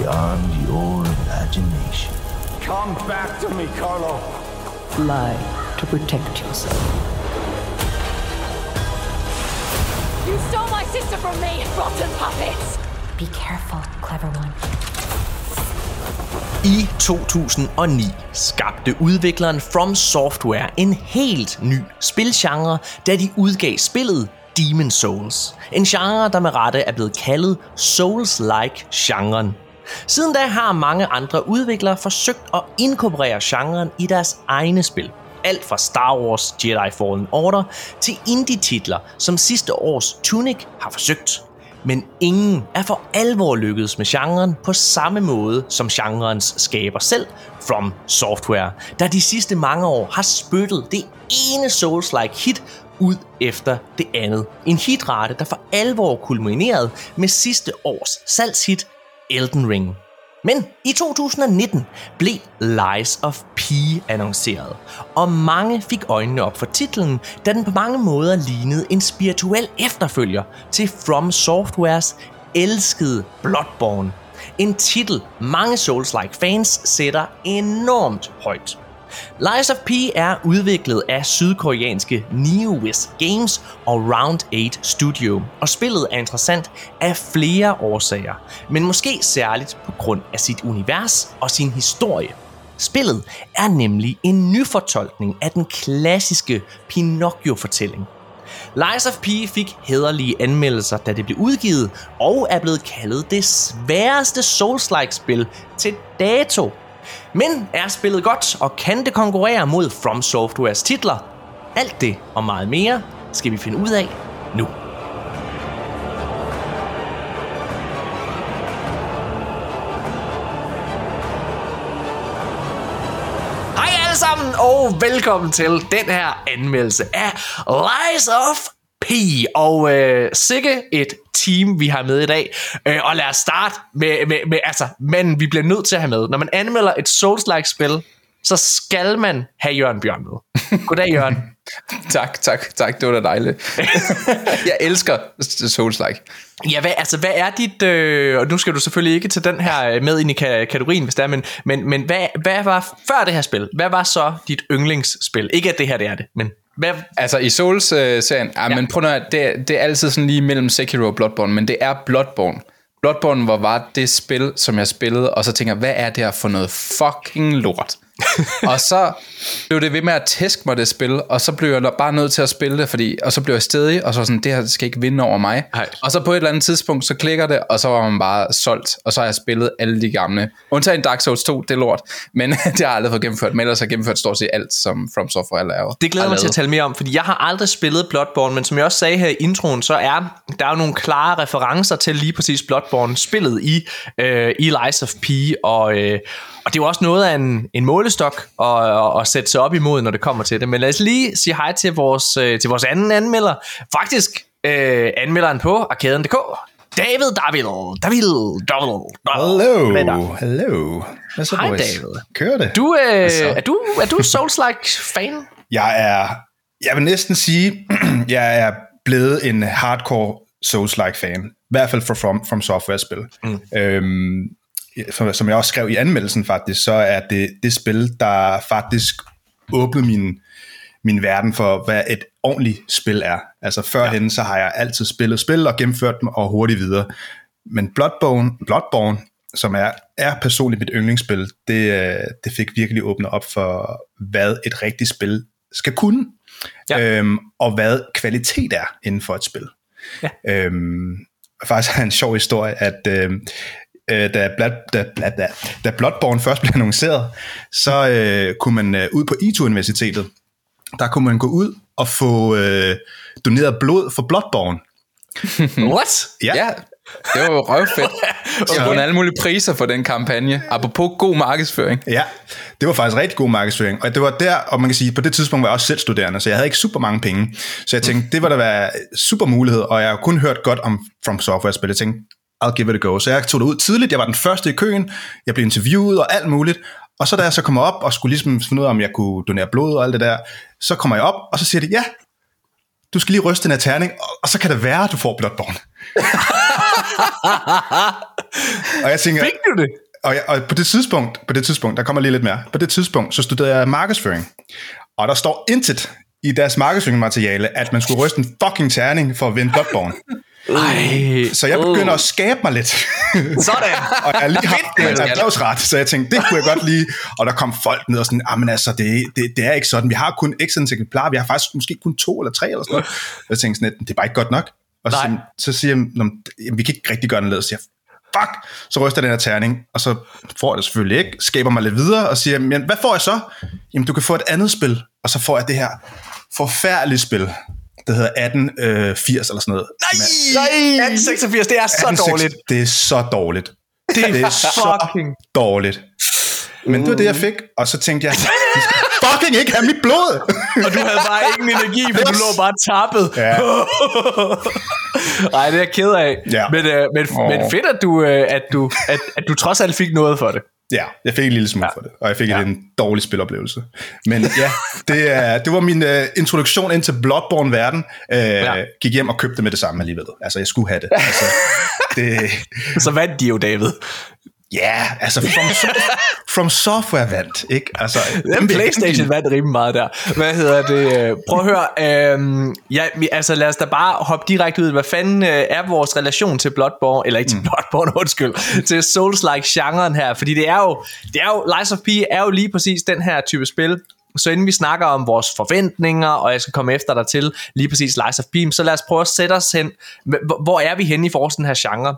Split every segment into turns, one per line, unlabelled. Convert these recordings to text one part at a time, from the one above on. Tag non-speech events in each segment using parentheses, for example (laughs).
beyond your imagination.
Come back to me, Carlo.
Lie to protect yourself.
You stole my sister from me, rotten puppets!
Be careful, clever one.
I 2009 skabte udvikleren From Software en helt ny spilgenre, da de udgav spillet Demon Souls. En genre, der med rette er blevet kaldet Souls-like genren. Siden da har mange andre udviklere forsøgt at inkorporere genren i deres egne spil. Alt fra Star Wars Jedi Fallen Order til indie-titler, som sidste års Tunic har forsøgt. Men ingen er for alvor lykkedes med genren på samme måde som genrens skaber selv, From Software, der de sidste mange år har spyttet det ene Souls-like hit ud efter det andet. En hitrate, der for alvor kulminerede med sidste års salgshit Elden Ring. Men i 2019 blev Lies of P annonceret, og mange fik øjnene op for titlen, da den på mange måder lignede en spirituel efterfølger til From Softwares elskede Bloodborne. En titel mange Souls-like fans sætter enormt højt. Lies of P er udviklet af sydkoreanske NeoWiz Games og Round 8 Studio, og spillet er interessant af flere årsager, men måske særligt på grund af sit univers og sin historie. Spillet er nemlig en nyfortolkning af den klassiske Pinocchio-fortælling. Lies of P fik hederlige anmeldelser, da det blev udgivet, og er blevet kaldet det sværeste Souls-like spil til dato. Men er spillet godt, og kan det konkurrere mod From Softwares titler? Alt det og meget mere skal vi finde ud af nu. Hej alle sammen, og velkommen til den her anmeldelse af Lies of P. Og øh, sikke et team, vi har med i dag. Øh, og lad os starte med, med, med, altså, men vi bliver nødt til at have med. Når man anmelder et Souls-like spil, så skal man have Jørgen Bjørn med. Goddag, Jørgen. (laughs)
tak, tak, tak. Det var da dejligt. (laughs) jeg elsker Souls-like.
Ja, hvad, altså, hvad er dit... Øh, og nu skal du selvfølgelig ikke til den her øh, med ind i kategorien, hvis det er, men, men, men hvad, hvad var før det her spil? Hvad var så dit yndlingsspil? Ikke at det her det er det, men hvad?
Altså i Souls-serien, ja, ja. men prøv at det, det er altid sådan lige mellem Sekiro og Bloodborne, men det er Bloodborne. Bloodborne var, var det spil, som jeg spillede, og så tænker hvad er det her for noget fucking lort? (laughs) og så blev det ved med at tæske mig det spil, og så blev jeg bare nødt til at spille det, fordi, og så blev jeg stedig, og så sådan, det her skal ikke vinde over mig. Ej. Og så på et eller andet tidspunkt, så klikker det, og så var man bare solgt, og så har jeg spillet alle de gamle. Undtagen Dark Souls 2, det er lort, (laughs) men det har jeg aldrig fået gennemført, men ellers har jeg gennemført stort set alt, som From Software laver.
Det glæder mig til at tale mere om, fordi jeg har aldrig spillet Bloodborne, men som jeg også sagde her i introen, så er der er jo nogle klare referencer til lige præcis Bloodborne, spillet i, øh, i Lies of P, og, øh, og det er jo også noget af en, en målestok at, at, at sætte sig op imod, når det kommer til det. Men lad os lige sige hej til vores, øh, til vores anden anmelder. Faktisk øh, anmelderen på Arkaden.dk. David David. David David.
Hello. Hello.
Hvad så, Hej? David.
Kører det?
Du, øh, er du, er du Souls-like fan? (laughs)
Jeg er, jeg vil næsten sige, (clears throat) jeg er blevet en hardcore Souls-like fan. I hvert fald for From, from Software-spil. Mm. Øhm, som jeg også skrev i anmeldelsen faktisk, så er det det spil, der faktisk åbnede min, min verden for, hvad et ordentligt spil er. Altså førhen, ja. så har jeg altid spillet spil og gennemført dem og hurtigt videre. Men Bloodborne, Bloodborne som er, er personligt mit yndlingsspil, det, det fik virkelig åbnet op for, hvad et rigtigt spil skal kunne, ja. øhm, og hvad kvalitet er inden for et spil. Ja. Øhm, faktisk er en sjov historie, at øhm, øh, da, Blood, da, da, da, da Bloodborne først blev annonceret, så øh, kunne man øh, ud på ITU Universitetet, der kunne man gå ud og få øh, doneret blod for Bloodborne. (laughs)
What?
Ja. ja. Det var jo røvfedt. (laughs) Så okay. vundet alle mulige priser for den kampagne. Apropos god markedsføring.
Ja, det var faktisk rigtig god markedsføring. Og det var der, og man kan sige, på det tidspunkt var jeg også selv studerende, så jeg havde ikke super mange penge. Så jeg tænkte, det var da være super mulighed, og jeg har kun hørt godt om From Software-spil. Jeg tænkte, I'll give it a go. Så jeg tog det ud tidligt, jeg var den første i køen, jeg blev interviewet og alt muligt, og så da jeg så kommer op og skulle ligesom finde ud af, om jeg kunne donere blod og alt det der, så kommer jeg op, og så siger de, ja, du skal lige ryste den her terning, og så kan det være, at du får Bloodborne. (laughs) Og jeg tænker,
Fik du det?
og, jeg, og på det tidspunkt, på det tidspunkt, der kommer lige lidt mere, på det tidspunkt, så studerede jeg markedsføring. Og der står intet i deres markedsføringsmateriale, at man skulle ryste en fucking terning for at vinde Bloodborne.
Ej,
Så jeg begynder at skabe mig lidt.
Sådan. (laughs)
og jeg lige haft en erhvervsret, så jeg tænkte, det kunne jeg godt lide. Og der kom folk ned og sådan, ah, men altså, det, det, det er ikke sådan. Vi har kun x eksemplarer. Vi har faktisk måske kun to eller tre eller sådan noget. Og jeg tænkte sådan, lidt, det er bare ikke godt nok. Og så,
Nej.
så siger jeg, "Nå, men, jamen, vi kan ikke rigtig gøre noget. Så siger jeg, fuck, så ryster jeg den her terning, og så får jeg det selvfølgelig ikke, skaber mig lidt videre, og siger, men hvad får jeg så? Jamen, du kan få et andet spil, og så får jeg det her forfærdelige spil, der hedder 1880 eller sådan noget.
Nej, 1886, det er så
1886,
dårligt.
Det er så dårligt. Det er, så
fucking-
dårligt. Men det var det, jeg fik, og så tænkte jeg, de skal fucking ikke have mit blod. (laughs)
Og du havde bare ingen energi, for du lå bare tappet.
Ja. (laughs)
Nej, det er jeg ked af.
Ja.
Men, øh, men,
Åh.
men fedt, at du, øh, at, du, at, at du trods alt fik noget for det.
Ja, jeg fik en lille smule ja. for det, og jeg fik ja. en dårlig spiloplevelse. Men (laughs) ja, det, er, det var min uh, introduktion ind til Bloodborne-verden. Uh, ja. Gik hjem og købte det med det samme alligevel. Altså, jeg skulle have det. Altså, (laughs) det
Så vandt de jo, David.
Ja, altså, From, so- from Software vandt, ikke? Altså,
Den Playstation vandt rimelig meget der. Hvad hedder det? Prøv at høre. Øh, ja, altså lad os da bare hoppe direkte ud. Hvad fanden øh, er vores relation til Bloodborne? Eller ikke til Bloodborne, (laughs) undskyld. Til Souls-like genren her. Fordi det er jo, det er jo, Lies of P er jo lige præcis den her type spil. Så inden vi snakker om vores forventninger, og jeg skal komme efter dig til lige præcis Lies of P, så lad os prøve at sætte os hen. Hvor hvor er vi henne i forhold til den her genre?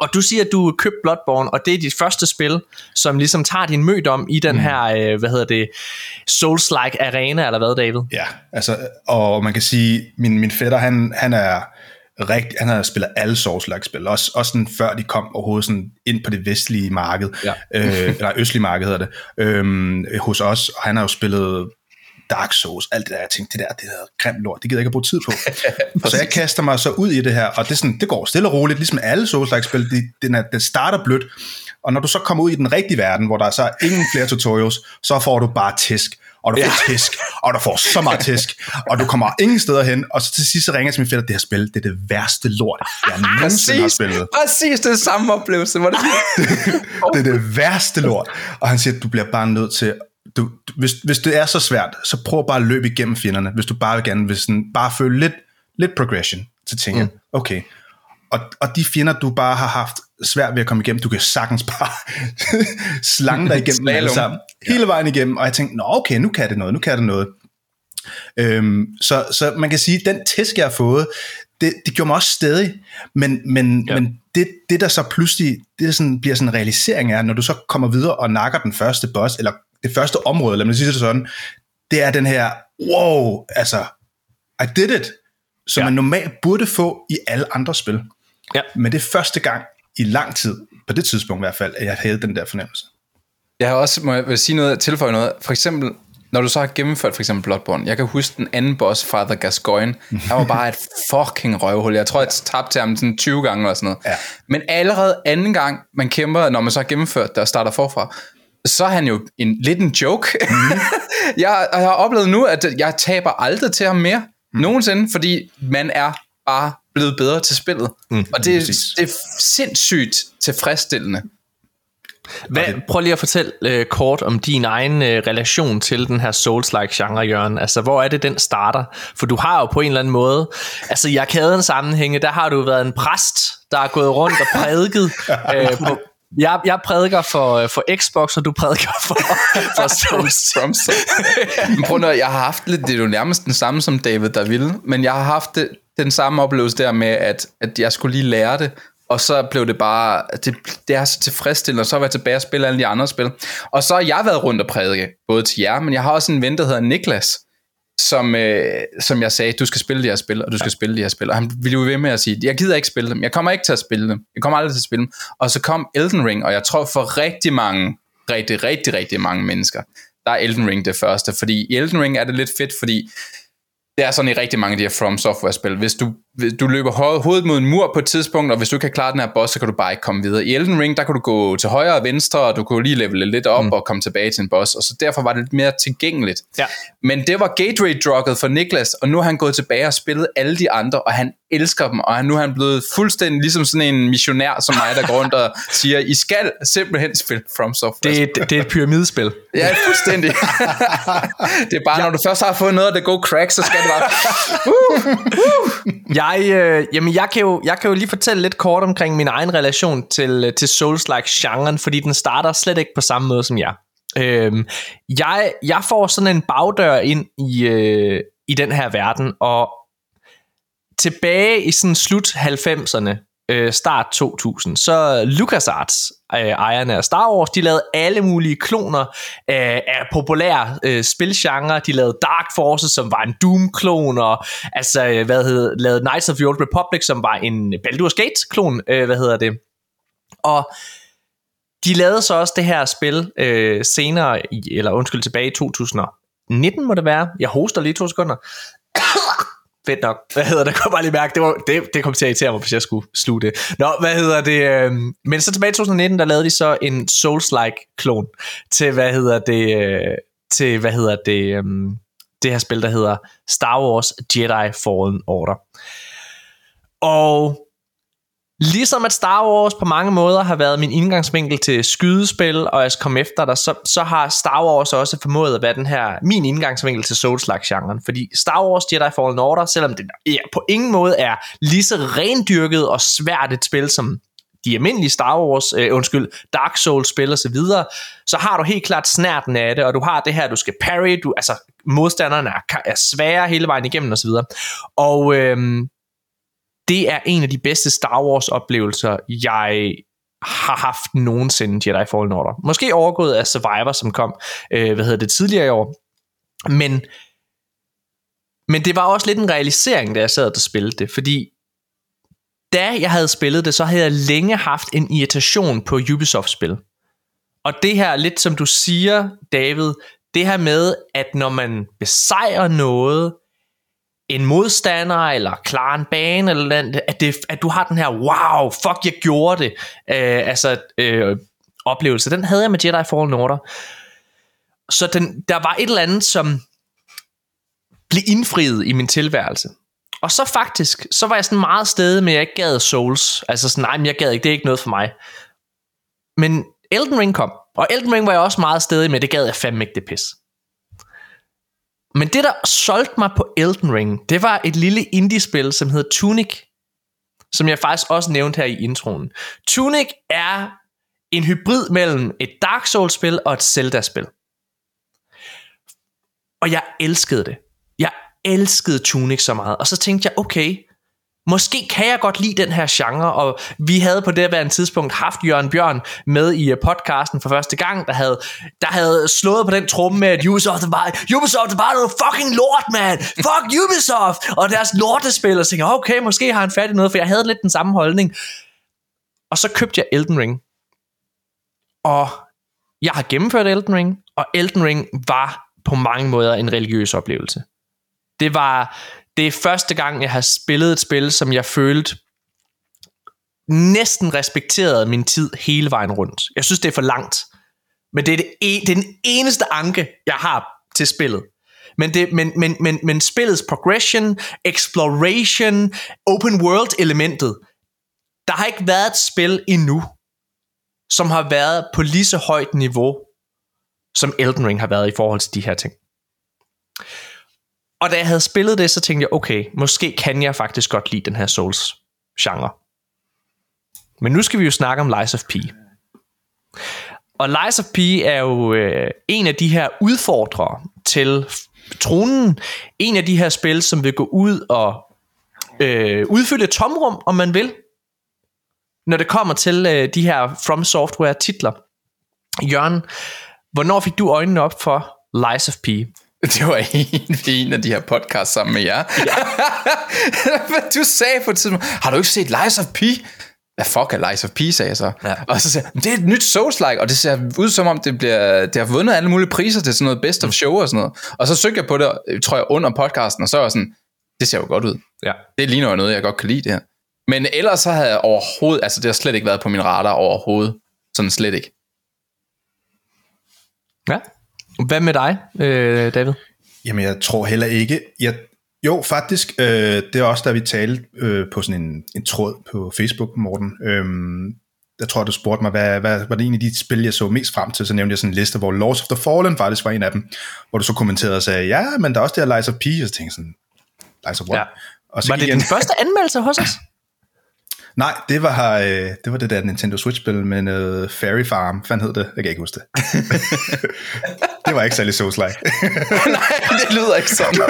Og du siger, at du købte Bloodborne, og det er dit første spil, som ligesom tager din mødom i den her, øh, hvad hedder det, Souls-like arena, eller hvad, David?
Ja, altså, og man kan sige, min, min fætter, han, han er rigt, han har spillet alle souls spil, også, også sådan, før de kom overhovedet sådan ind på det vestlige marked,
Ja.
øh, eller østlige marked hedder det, øhm, hos os, og han har jo spillet Dark Souls, alt det der, jeg tænkte, det der, det der grimt lort, det gider jeg ikke at bruge tid på. (laughs) så jeg kaster mig så ud i det her, og det, er sådan, det går stille og roligt, ligesom alle Souls-like-spil, de, den, er, den starter blødt, og når du så kommer ud i den rigtige verden, hvor der er så ingen flere tutorials, så får du bare tisk, og du får ja. tisk, og du får så meget tisk, og du kommer ingen steder hen, og så til sidst så ringer jeg til min fætter, det her spil, det er det værste lort, jeg (laughs) nogensinde har spillet.
præcis det samme oplevelse. Var det (laughs)
det er det værste lort. Og han siger, du bliver bare nødt til, du, hvis, hvis det er så svært, så prøv bare at løbe igennem fjenderne, hvis du bare vil gerne vil sådan, bare føle lidt, lidt progression, så tænker jeg, okay. Og, og de fjender, du bare har haft svært ved at komme igennem, du kan sagtens bare (laughs) slange dig igennem alle sammen, hele vejen igennem, og jeg tænkte, nå okay, nu kan det noget, nu kan det noget. Øhm, så, så man kan sige, den tæsk, jeg har fået, det, det gjorde mig også stedig, men, men, ja. men det, det, der så pludselig det der sådan, bliver sådan en realisering er, når du så kommer videre og nakker den første boss, eller det første område, lad mig sige det sådan, det er den her, wow, altså, I did it, som
Ja.
man normalt burde få i alle andre spil.
Ja.
Men det er første gang i lang tid, på det tidspunkt i hvert fald, at jeg havde den der fornemmelse.
Jeg har også, må jeg vil sige noget, tilføje noget. For eksempel, når du så har gennemført for eksempel Bloodborne, jeg kan huske den anden boss, Father Gascoigne, han var bare et fucking røvhul. Jeg tror, jeg tabte til ham sådan 20 gange eller sådan noget.
Ja.
Men allerede anden gang, man kæmper, når man så har gennemført det og starter forfra, så er han jo en, lidt en joke. Mm. (laughs) jeg, jeg har oplevet nu, at jeg taber aldrig til ham mere. Mm. Nogensinde, fordi man er bare blevet bedre til spillet. Mm. Og det, det er sindssygt tilfredsstillende.
Hvad, prøv lige at fortælle øh, kort om din egen øh, relation til den her Souls-like genre, Jørgen. Altså, hvor er det, den starter? For du har jo på en eller anden måde... Altså, i arkaden sammenhænge, der har du været en præst, der er gået rundt og prædiket (laughs) øh, på... Jeg, jeg prædiker for, øh, for Xbox, og du prædiker for, for (laughs)
Men prøv nu, jeg har haft lidt, det er jo nærmest den samme som David, der ville, men jeg har haft det, den samme oplevelse der med, at, at jeg skulle lige lære det, og så blev det bare, det, det er så tilfredsstillende, og så var jeg tilbage og spille alle de andre spil. Og så har jeg været rundt og prædike, både til jer, men jeg har også en ven, der hedder Niklas, som, øh, som jeg sagde, du skal spille de her spil, og du skal spille de her spil. Og han ville jo ved med at sige, jeg gider ikke spille dem, jeg kommer ikke til at spille dem, jeg kommer aldrig til at spille dem. Og så kom Elden Ring, og jeg tror for rigtig mange, rigtig, rigtig, rigtig mange mennesker, der er Elden Ring det første. Fordi i Elden Ring er det lidt fedt, fordi det er sådan i rigtig mange af de her From Software-spil. Hvis du du løber ho- hovedet mod en mur på et tidspunkt, og hvis du ikke kan klare den her boss, så kan du bare ikke komme videre. I Elden Ring, der kan du gå til højre og venstre, og du kunne lige levele lidt op mm. og komme tilbage til en boss, og så derfor var det lidt mere tilgængeligt.
Ja.
Men det var gateway-drugget for Niklas, og nu har han gået tilbage og spillet alle de andre, og han elsker dem, og nu er han blevet fuldstændig ligesom sådan en missionær som mig, der går rundt og siger, I skal simpelthen spille From Software.
Det, det, det er et pyramidespil.
Ja, fuldstændig. (laughs) det er bare, når du først har fået noget af det gode crack, så skal det bare... (laughs)
Jeg, øh, jamen jeg, kan jo, jeg kan jo lige fortælle lidt kort omkring min egen relation til, øh, til Souls-like-genren, fordi den starter slet ikke på samme måde som jeg. Øhm, jeg, jeg får sådan en bagdør ind i, øh, i den her verden, og tilbage i sådan slut 90'erne, øh, start 2000, så LucasArts, øh, ejerne af Star Wars, de lavede alle mulige kloner øh, af populære øh, spilgenre. De lavede Dark Forces, som var en Doom-klon, og altså, øh, hvad hedder, lavede Knights of the Old Republic, som var en Baldur's Gate-klon, øh, hvad hedder det. Og de lavede så også det her spil øh, senere, eller undskyld, tilbage i 2019 må det være. Jeg hoster lige to sekunder. Fedt nok. Hvad hedder det? (laughs) Jeg kunne bare lige mærke, det, var, det, det kom til at irritere mig, hvis jeg skulle slutte det. Nå, hvad hedder det? Øhm, men så tilbage i 2019, der lavede de så en Souls-like klon til, hvad hedder det, øh, til, hvad hedder det, øhm, det her spil, der hedder Star Wars Jedi Fallen Order. Og Ligesom at Star Wars på mange måder har været min indgangsvinkel til skydespil, og jeg skal komme efter dig, så, så har Star Wars også formået at være den her, min indgangsvinkel til Souls-like-genren. Fordi Star Wars Jedi Fallen Order, selvom det ja, på ingen måde er lige så rendyrket og svært et spil som de almindelige Star Wars, øh, undskyld, Dark Souls spil og så videre, så har du helt klart snærten af det, og du har det her, du skal parry, du, altså modstanderne er, er svære hele vejen igennem og så videre. Og øh, det er en af de bedste Star Wars oplevelser, jeg har haft nogensinde Jedi Fallen Order. Måske overgået af Survivor, som kom, øh, hvad hedder det, tidligere i år. Men, men det var også lidt en realisering, da jeg sad og spillede det, fordi da jeg havde spillet det, så havde jeg længe haft en irritation på Ubisoft-spil. Og det her, lidt som du siger, David, det her med, at når man besejrer noget, en modstander, eller klar en bane, eller andet, at, det, at du har den her, wow, fuck, jeg gjorde det, øh, altså øh, oplevelse. Den havde jeg med Jedi Fallen Order. Så den, der var et eller andet, som blev indfriet i min tilværelse. Og så faktisk, så var jeg sådan meget stedig med, at jeg ikke gad Souls. Altså sådan, nej, men jeg gad ikke, det er ikke noget for mig. Men Elden Ring kom, og Elden Ring var jeg også meget stedig med, det gad jeg fandme ikke det pis. Men det, der solgte mig på Elden Ring, det var et lille indie-spil, som hedder Tunic, som jeg faktisk også nævnte her i introen. Tunic er en hybrid mellem et Dark Souls-spil og et Zelda-spil. Og jeg elskede det. Jeg elskede Tunic så meget. Og så tænkte jeg, okay, Måske kan jeg godt lide den her genre, og vi havde på det en tidspunkt haft Jørgen Bjørn med i øh, podcasten for første gang, der havde, der havde slået på den tromme med, at Ubisoft var, Ubisoft var bare noget fucking lort, man! Fuck Ubisoft! Og deres lortespil, og tænkte, okay, måske har han fat i noget, for jeg havde lidt den samme holdning. Og så købte jeg Elden Ring. Og jeg har gennemført Elden Ring, og Elden Ring var på mange måder en religiøs oplevelse. Det var, det er første gang, jeg har spillet et spil, som jeg følte næsten respekterede min tid hele vejen rundt. Jeg synes, det er for langt. Men det er, det, e- det er den eneste anke, jeg har til spillet. Men, det, men, men, men, men spillets progression, exploration, open world elementet, der har ikke været et spil endnu, som har været på lige så højt niveau, som Elden Ring har været i forhold til de her ting. Og da jeg havde spillet det, så tænkte jeg, okay, måske kan jeg faktisk godt lide den her Souls-genre. Men nu skal vi jo snakke om Lies of P. Og Lies of P er jo øh, en af de her udfordrere til tronen. En af de her spil, som vil gå ud og øh, udfylde et tomrum, om man vil. Når det kommer til øh, de her From Software titler. Jørgen, hvornår fik du øjnene op for Lies of P? (laughs)
Det var en, en af de her podcasts sammen med jer. Ja. (laughs) du sagde på et tidspunkt, har du ikke set Lies of P? Hvad fuck er Lies of P, sagde jeg så. Ja. Og så sagde jeg, det er et nyt Souls-like, og det ser ud som om, det, bliver, det har vundet alle mulige priser til sådan noget best of show og sådan noget. Og så søgte jeg på det, tror jeg, under podcasten, og så var jeg sådan, det ser jo godt ud.
Ja.
Det ligner noget, jeg godt kan lide det her. Men ellers så havde jeg overhovedet, altså det har slet ikke været på min radar overhovedet. Sådan slet ikke.
Ja. Hvad med dig, øh, David?
Jamen, jeg tror heller ikke... Jeg, jo, faktisk, øh, det er også, da vi talte øh, på sådan en, en tråd på Facebook, Morten. Øhm, jeg tror, du spurgte mig, hvad, hvad var det en af de spil, jeg så mest frem til? Så nævnte jeg sådan en liste, hvor Lords of the Fallen faktisk var en af dem, hvor du så kommenterede og sagde, ja, men der er også det her Lies of P, og så tænkte sådan, Lies of what?
Ja.
Og så
Var det din første anmeldelse hos os? (laughs)
Nej, det var, øh, det var det der Nintendo Switch-spil med noget Fairy Farm. Hvad hed det? Jeg kan ikke huske det. (laughs) det var ikke særlig souls -like. (laughs)
Nej, det lyder ikke sådan.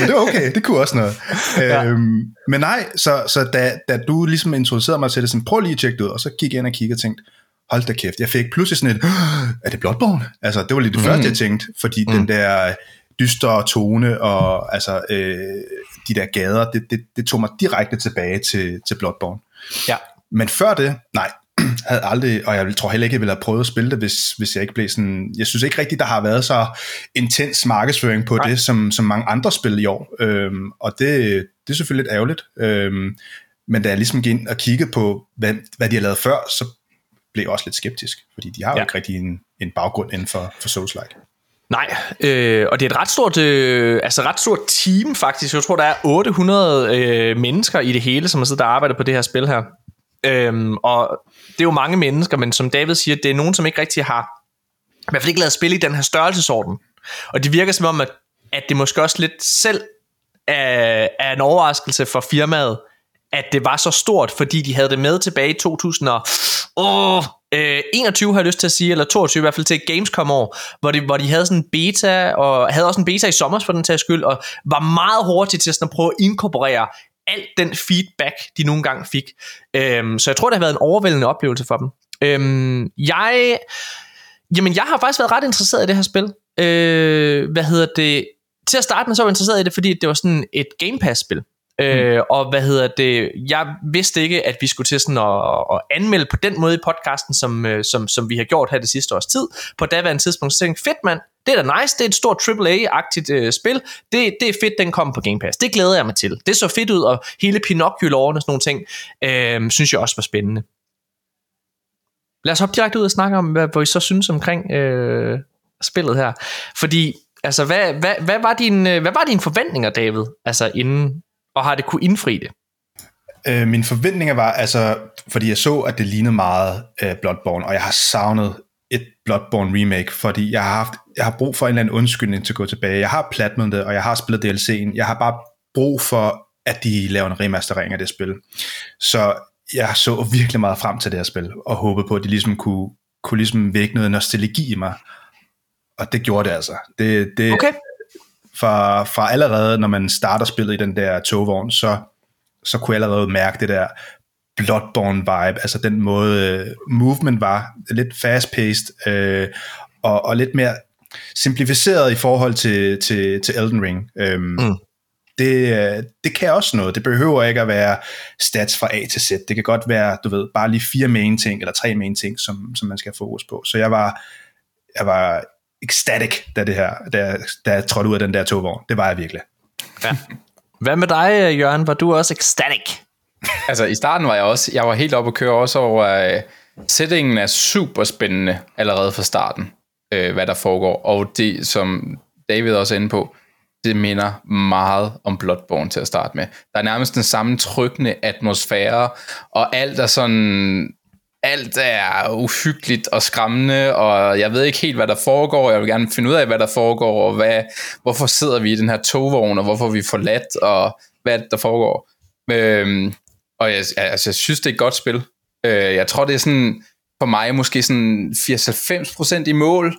Men det var okay, det kunne også noget. ja. øhm, men nej, så, så da, da du ligesom introducerede mig til det, sådan, prøv lige at tjekke det ud, og så gik jeg ind og kiggede og tænkte, hold da kæft, jeg fik pludselig sådan et, er det Bloodborne? Altså, det var lige det mm. første, jeg tænkte, fordi mm. den der dystre tone og altså, øh, de der gader, det, det, det tog mig direkte tilbage til, til Bloodborne.
Ja.
Men før det, nej, (clears throat) havde aldrig, og jeg tror heller ikke, jeg ville have prøvet at spille det, hvis, hvis jeg ikke blev sådan, jeg synes ikke rigtigt, der har været så intens markedsføring på
Nej.
det, som, som mange andre spil i år, øhm, og det, det er selvfølgelig lidt ærgerligt, øhm, men da jeg ligesom gik ind og kiggede på, hvad, hvad de har lavet før, så blev jeg også lidt skeptisk, fordi de har jo
Ja.
ikke rigtig en, en baggrund inden for, for Souls-like.
Nej, øh, og det er et ret stort, øh, altså ret stort team faktisk. Jeg tror, der er 800 øh, mennesker i det hele, som har siddet og arbejdet på det her spil her. Øhm, og det er jo mange mennesker, men som David siger, det er nogen, som ikke rigtig har, i hvert fald ikke lavet spil i den her størrelsesorden. Og det virker som om, at, at det måske også lidt selv er, er en overraskelse for firmaet, at det var så stort, fordi de havde det med tilbage i 2000 og, åh, øh, 21 har jeg lyst til at sige, eller 22 i hvert fald til Gamescom år, hvor de, hvor de havde sådan en beta, og havde også en beta i sommer for den tages skyld, og var meget hurtige til sådan at prøve at inkorporere alt den feedback, de nogle gange fik. Øhm, så jeg tror, det har været en overvældende oplevelse for dem. Øhm, jeg, jamen, jeg har faktisk været ret interesseret i det her spil. Øh, hvad hedder det? Til at starte med, så var jeg interesseret i det, fordi det var sådan et Game Pass-spil. Øh, og hvad hedder det, jeg vidste ikke, at vi skulle til sådan at, at anmelde på den måde i podcasten, som, øh, som, som vi har gjort her det sidste års tid. På daværende tidspunkt, så tænkte jeg, fedt mand, det er da nice, det er et stort AAA-agtigt øh, spil, det, det er fedt, den kom på Game Pass, det glæder jeg mig til. Det så fedt ud, og hele Pinocchio-loven og sådan nogle ting, øh, synes jeg også var spændende. Lad os hoppe direkte ud og snakke om, hvad, hvad I så synes omkring øh, spillet her. Fordi, altså, hvad, hvad, hvad, var din, øh, hvad var dine forventninger, David, altså inden, og har det kunne indfri det?
Øh, mine forventninger var, altså, fordi jeg så, at det lignede meget øh, Bloodborne, og jeg har savnet et Bloodborne remake, fordi jeg har, haft, jeg har brug for en eller anden undskyldning til at gå tilbage. Jeg har platmet det, og jeg har spillet DLC'en. Jeg har bare brug for, at de laver en remastering af det spil. Så jeg så virkelig meget frem til det her spil, og håbede på, at de ligesom kunne, kunne ligesom vække noget nostalgi i mig. Og det gjorde det altså. Det, det,
Okay.
Fra, fra allerede, når man starter spillet i den der togvogn, så, så kunne jeg allerede mærke det der Bloodborne-vibe, altså den måde øh, movement var, lidt fast-paced, øh, og, og lidt mere simplificeret i forhold til, til, til Elden Ring. Øhm,
Mm.
det, øh, det kan også noget. Det behøver ikke at være stats fra A til Z. Det kan godt være, du ved, bare lige fire main ting, eller tre main ting, som, som man skal have fokus på. Så jeg var, jeg var ecstatic, da, det her, da, da jeg trådte ud af den der togvogn. Det var jeg virkelig.
Hvad med dig, Jørgen? Var du også ecstatic?
Altså i starten var jeg også, jeg var helt oppe at køre også over, at settingen er super spændende allerede fra starten, øh, hvad der foregår. Og det, som David også er inde på, det minder meget om Bloodborne til at starte med. Der er nærmest den samme trykkende atmosfære, og alt er sådan, alt er uhyggeligt og skræmmende, og jeg ved ikke helt, hvad der foregår. Jeg vil gerne finde ud af, hvad der foregår, og hvad, hvorfor sidder vi i den her togvogn, og hvorfor er vi forladt, og hvad det, der foregår. Øhm, og jeg, altså, jeg synes, det er et godt spil. Øh, jeg tror, det er sådan, for mig måske sådan 80-90% i mål,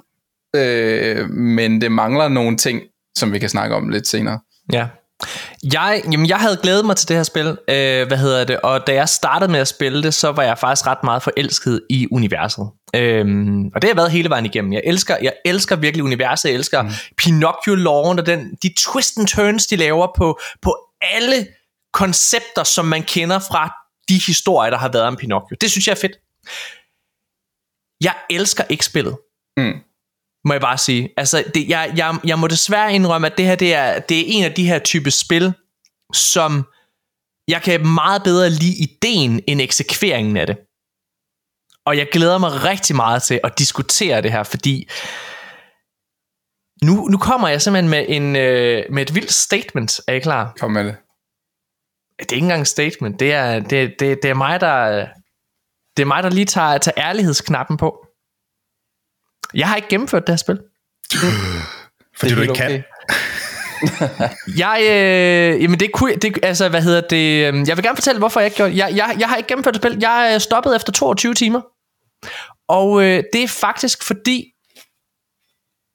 øh, men det mangler nogle ting, som vi kan snakke om lidt senere.
Ja. Jeg, jamen jeg havde glædet mig til det her spil, øh, hvad hedder det, og da jeg startede med at spille det, så var jeg faktisk ret meget forelsket i universet. Øhm, og det har været hele vejen igennem. Jeg elsker, jeg elsker virkelig universet, jeg elsker mm. Pinocchio-loven og den, de twist and turns, de laver på, på alle koncepter, som man kender fra de historier, der har været om Pinocchio. Det synes jeg er fedt. Jeg elsker ikke spillet
Mm.
Må jeg bare sige. Altså, det, jeg, jeg, jeg må desværre indrømme, at det her det er, det er en af de her type spil, som jeg kan meget bedre lide ideen end eksekveringen af det. Og jeg glæder mig rigtig meget til at diskutere det her, fordi nu, nu kommer jeg simpelthen med, en, øh, med et vildt statement. Er I klar?
Kom med det.
Det er ikke engang et statement. Det er, det, det, det er mig, der... Det er mig, der lige tager, tager ærlighedsknappen på. Jeg har ikke gennemført det her spil.
Fordi
Det
du
er
ikke
helt
kan. (laughs)
Jeg, øh, jamen det kunne, det, altså hvad hedder det, øh, jeg vil gerne fortælle, hvorfor jeg ikke gjorde jeg, jeg, jeg har ikke gennemført det spil, jeg er stoppet efter 22 timer, og øh, det er faktisk fordi,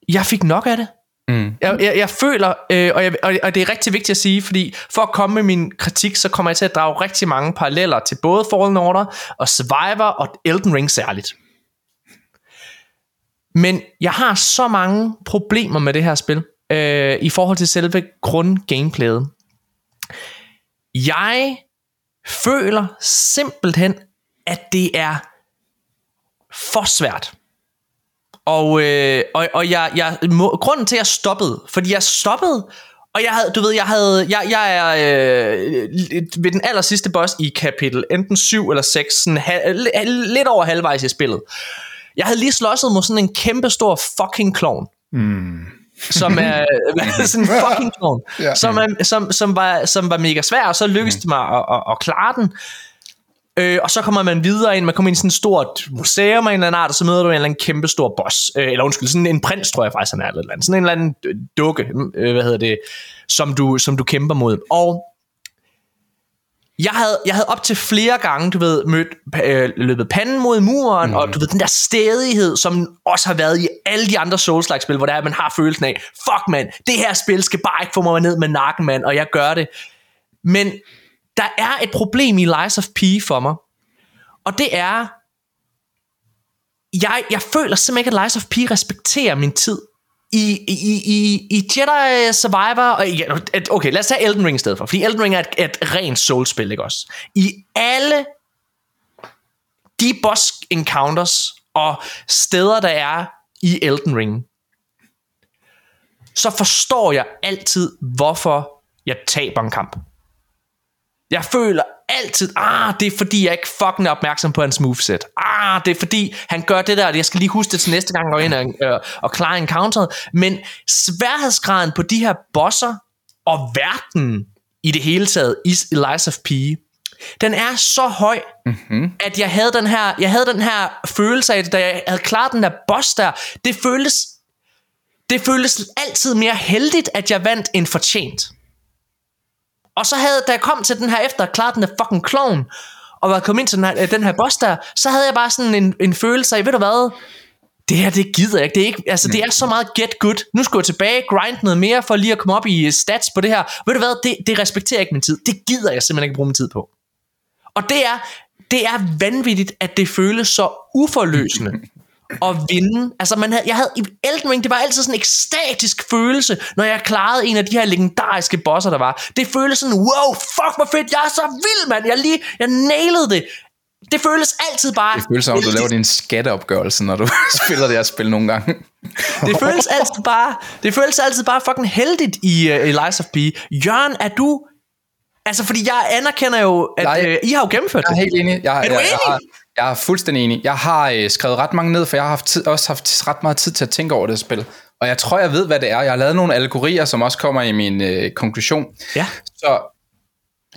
jeg fik nok af det.
Mm.
Jeg, jeg, jeg føler, øh, og, jeg, og, og det er rigtig vigtigt at sige, fordi for at komme med min kritik, så kommer jeg til at drage rigtig mange paralleller til både Fallen Order og Survivor og Elden Ring særligt. Men jeg har så mange problemer med det her spil, øh, i forhold til selve grundgameplayet. Jeg føler simpelthen, at det er for svært. Og, øh, og, og jeg, jeg, må, grunden til, at jeg stoppede, fordi jeg stoppede, og jeg havde, du ved, jeg havde, jeg, jeg er øh, ved den aller sidste boss i kapitel, enten 7 eller 6, sådan, ha, lidt over halvvejs i spillet. Jeg havde lige slåsset mod sådan en kæmpe stor fucking clown. Mm. Som er (laughs) (laughs) sådan en fucking clown.
Ja.
som, er, som, som, var, som var mega svær, og så lykkedes det mig at, at, at klare den. Øh, og så kommer man videre ind, man kommer ind i sådan et stort museum af en eller anden art, og så møder du en eller anden kæmpe stor boss. Øh, eller undskyld, sådan en prins, tror jeg faktisk, han er. Eller eller andet. Sådan en eller anden dukke, øh, hvad hedder det, som du, som du kæmper mod. Og jeg havde, jeg havde op til flere gange, du ved, mødt, øh, løbet panden mod muren, mm. og du ved, den der stedighed, som også har været i alle de andre Souls-like-spil, hvor der er, man har følelsen af, fuck mand, det her spil skal bare ikke få mig ned med nakken, mand, og jeg gør det. Men der er et problem i Lies of P for mig, og det er, jeg, jeg føler simpelthen ikke, at Lies of P respekterer min tid. I, i, i, i Jedi Survivor, og okay, lad os tage Elden Ring i stedet for, fordi Elden Ring er et, et rent soulspil, ikke også? I alle de boss encounters og steder, der er i Elden Ring, så forstår jeg altid, hvorfor jeg taber en kamp. Jeg føler altid, ah, det er fordi, jeg ikke fucking er opmærksom på hans moveset. Ah, det er fordi, han gør det der, og jeg skal lige huske det til næste gang, jeg går ind og, øh, og klare encounteret. Men sværhedsgraden på de her bosser, og verden i det hele taget, i Lies of P, den er så høj, mm-hmm. at jeg havde den her, jeg havde den her følelse af da jeg havde klaret den der boss der, det føltes, det føltes altid mere heldigt, at jeg vandt end fortjent. Og så havde, da jeg kom til den her efter klart den er fucking clown, og var kommet ind til den her, øh, den her boss der, så havde jeg bare sådan en, en følelse af, ved du hvad, det her, det gider jeg ikke. Det er, ikke, altså, det er så meget get good. Nu skal jeg tilbage, grind noget mere, for lige at komme op i øh, stats på det her. Ved du hvad, det, det respekterer ikke min tid. Det gider jeg simpelthen ikke bruge min tid på. Og det er, det er vanvittigt, at det føles så uforløsende at vinde. Altså, man havde, jeg havde i Elden Ring, det var altid sådan en ekstatisk følelse, når jeg klarede en af de her legendariske bosser, der var. Det føltes sådan, wow, fuck hvor fedt, jeg er så vild, mand. Jeg lige, jeg nailede det. Det føles altid bare...
Det føles som om, du laver din skatteopgørelse, når du (laughs) spiller det her spil nogle gange.
det føles altid bare, det føles altid bare fucking heldigt i, uh, Lies of P. Jørgen, er du... Altså, fordi jeg anerkender jo, at
Nej,
øh, I har jo gennemført
Jeg er
det.
helt enig. Jeg,
Er du
jeg,
enig?
Jeg, jeg, jeg er fuldstændig enig. Jeg har øh, skrevet ret mange ned, for jeg har haft tid, også haft ret meget tid til at tænke over det spil. Og jeg tror, jeg ved, hvad det er. Jeg har lavet nogle algorier, som også kommer i min øh, konklusion.
Ja.
Så